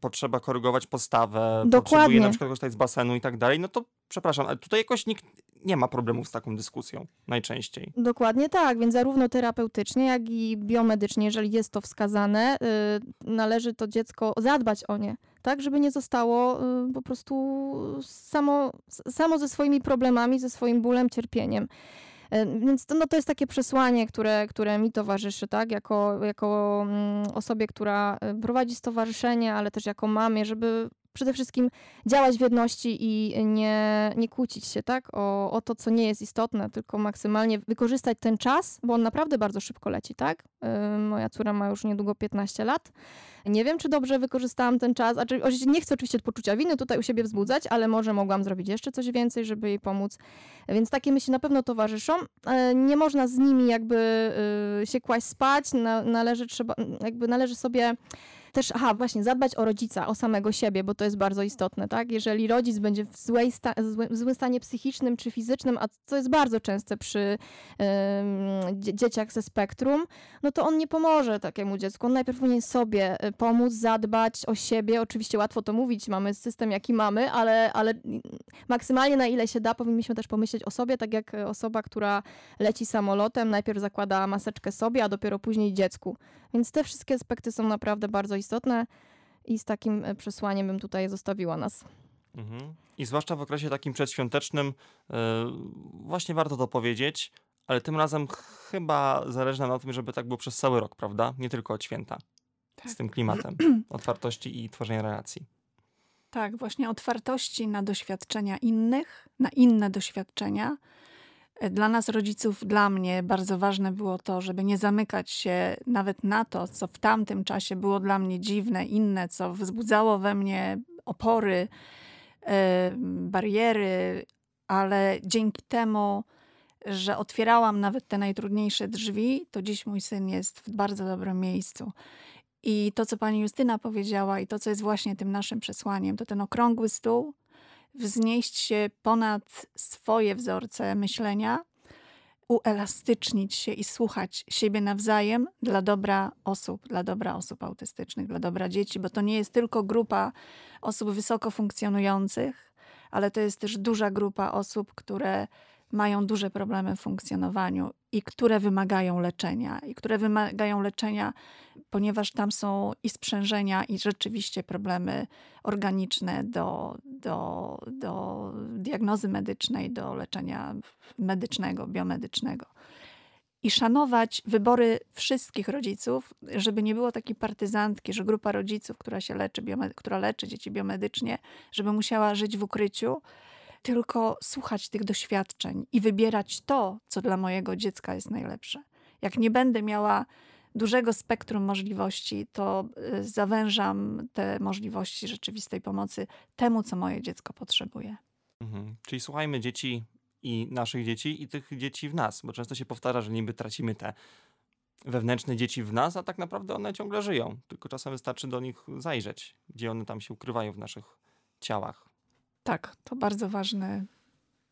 potrzeba korygować postawę, Dokładnie. potrzebuje na przykład korzystać z basenu i tak dalej, no to przepraszam, ale tutaj jakoś nikt nie ma problemów z taką dyskusją najczęściej. Dokładnie tak, więc zarówno terapeutycznie, jak i biomedycznie, jeżeli jest to wskazane, y, należy to dziecko zadbać o nie, tak, żeby nie zostało y, po prostu samo, samo ze swoimi problemami, ze swoim bólem, cierpieniem. Y, Więc to, no, to jest takie przesłanie, które, które mi towarzyszy, tak, jako, jako mm, osobie, która prowadzi stowarzyszenie, ale też jako mamie, żeby przede wszystkim działać w jedności i nie, nie kłócić się, tak, o, o to, co nie jest istotne, tylko maksymalnie wykorzystać ten czas, bo on naprawdę bardzo szybko leci, tak? Yy, moja córa ma już niedługo 15 lat. Nie wiem, czy dobrze wykorzystałam ten czas, a czy, oczywiście nie chcę oczywiście poczucia winy tutaj u siebie wzbudzać, ale może mogłam zrobić jeszcze coś więcej, żeby jej pomóc. Więc takie myśli na pewno towarzyszą. E, Nie można z nimi jakby y, się kłaść spać, na, należy, trzeba, jakby należy sobie też, aha, właśnie, zadbać o rodzica, o samego siebie, bo to jest bardzo istotne, tak? Jeżeli rodzic będzie w, złej sta- w złym stanie psychicznym czy fizycznym, a co jest bardzo częste przy dzieciach ze spektrum, no to on nie pomoże takiemu dziecku. On najpierw powinien sobie e, pomóc, zadbać o siebie. Oczywiście łatwo to mówić, mamy system jaki mamy, ale, ale maksymalnie na ile się da, powinniśmy też pomyśleć o sobie, tak jak osoba, która leci samolotem, najpierw zakłada maseczkę sobie, a dopiero później dziecku. Więc te wszystkie aspekty są naprawdę bardzo istotne i z takim e, przesłaniem bym tutaj zostawiła nas. Mhm. I zwłaszcza w okresie takim przedświątecznym, yy, właśnie warto to powiedzieć, ale tym razem chyba zależy nam na tym, żeby tak było przez cały rok, prawda? Nie tylko od święta. Z Tak. tym klimatem otwartości i tworzenia relacji. Tak, właśnie otwartości na doświadczenia innych, na inne doświadczenia. E, Dla nas, rodziców, dla mnie bardzo ważne było to, żeby nie zamykać się nawet na to, co w tamtym czasie było dla mnie dziwne, inne, co wzbudzało we mnie opory, e, bariery, ale dzięki temu, że otwierałam nawet te najtrudniejsze drzwi, to dziś mój syn jest w bardzo dobrym miejscu. I to, co pani Justyna powiedziała, i to, co jest właśnie tym naszym przesłaniem, to ten okrągły stół, wznieść się ponad swoje wzorce myślenia, uelastycznić się i słuchać siebie nawzajem dla dobra osób, dla dobra osób autystycznych, dla dobra dzieci, bo to nie jest tylko grupa osób wysoko funkcjonujących, ale to jest też duża grupa osób, które mają duże problemy w funkcjonowaniu i które wymagają leczenia, i które wymagają leczenia, ponieważ tam są i sprzężenia, i rzeczywiście problemy organiczne do, do, do diagnozy medycznej, do leczenia medycznego, biomedycznego. I szanować wybory wszystkich rodziców, żeby nie było takiej partyzantki, że grupa rodziców, która się leczy, która leczy dzieci biomedycznie, żeby musiała żyć w ukryciu, tylko słuchać tych doświadczeń i wybierać to, co dla mojego dziecka jest najlepsze. Jak nie będę miała dużego spektrum możliwości, to y, zawężam te możliwości rzeczywistej pomocy temu, co moje dziecko potrzebuje. Mhm. Czyli słuchajmy dzieci i naszych dzieci i tych dzieci w nas, bo często się powtarza, że niby tracimy te wewnętrzne dzieci w nas, a tak naprawdę one ciągle żyją. Tylko czasem wystarczy do nich zajrzeć, gdzie one tam się ukrywają w naszych ciałach. Tak, to bardzo ważne,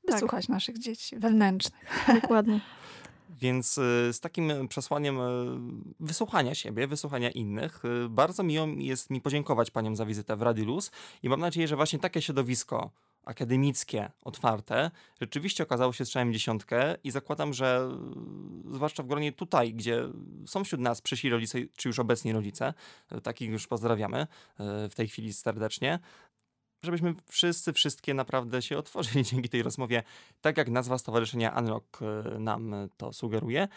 Tak. wysłuchać naszych dzieci wewnętrznych. Dokładnie. Więc y, z takim przesłaniem y, wysłuchania siebie, wysłuchania innych, y, bardzo miło jest mi podziękować paniom za wizytę w Radilus i mam nadzieję, że właśnie takie środowisko akademickie, otwarte, rzeczywiście okazało się strzałem dziesiątkę i zakładam, że zwłaszcza w gronie tutaj, gdzie są wśród nas przyszli rodzice, czy już obecni rodzice, takich już pozdrawiamy w tej chwili serdecznie, żebyśmy wszyscy, wszystkie naprawdę się otworzyli dzięki tej rozmowie, tak jak nazwa Stowarzyszenia Unlock e, nam to sugeruje.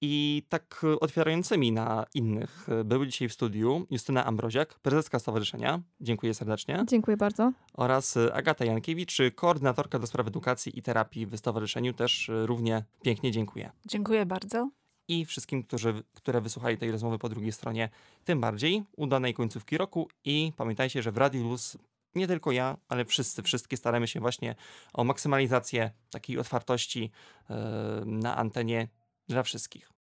I tak otwierającymi na innych e, były dzisiaj w studiu Justyna Ambroziak, prezeska stowarzyszenia. Dziękuję serdecznie. Dziękuję bardzo. Oraz e, Agata Jankiewicz, koordynatorka do spraw edukacji i terapii w stowarzyszeniu. Też równie pięknie dziękuję. Dziękuję bardzo. I wszystkim, którzy, które wysłuchali tej rozmowy po drugiej stronie, tym bardziej udanej końcówki roku. I pamiętajcie, że w Radiu Luz nie tylko ja, ale wszyscy, wszystkie staramy się właśnie o maksymalizację takiej otwartości yy, na antenie dla wszystkich.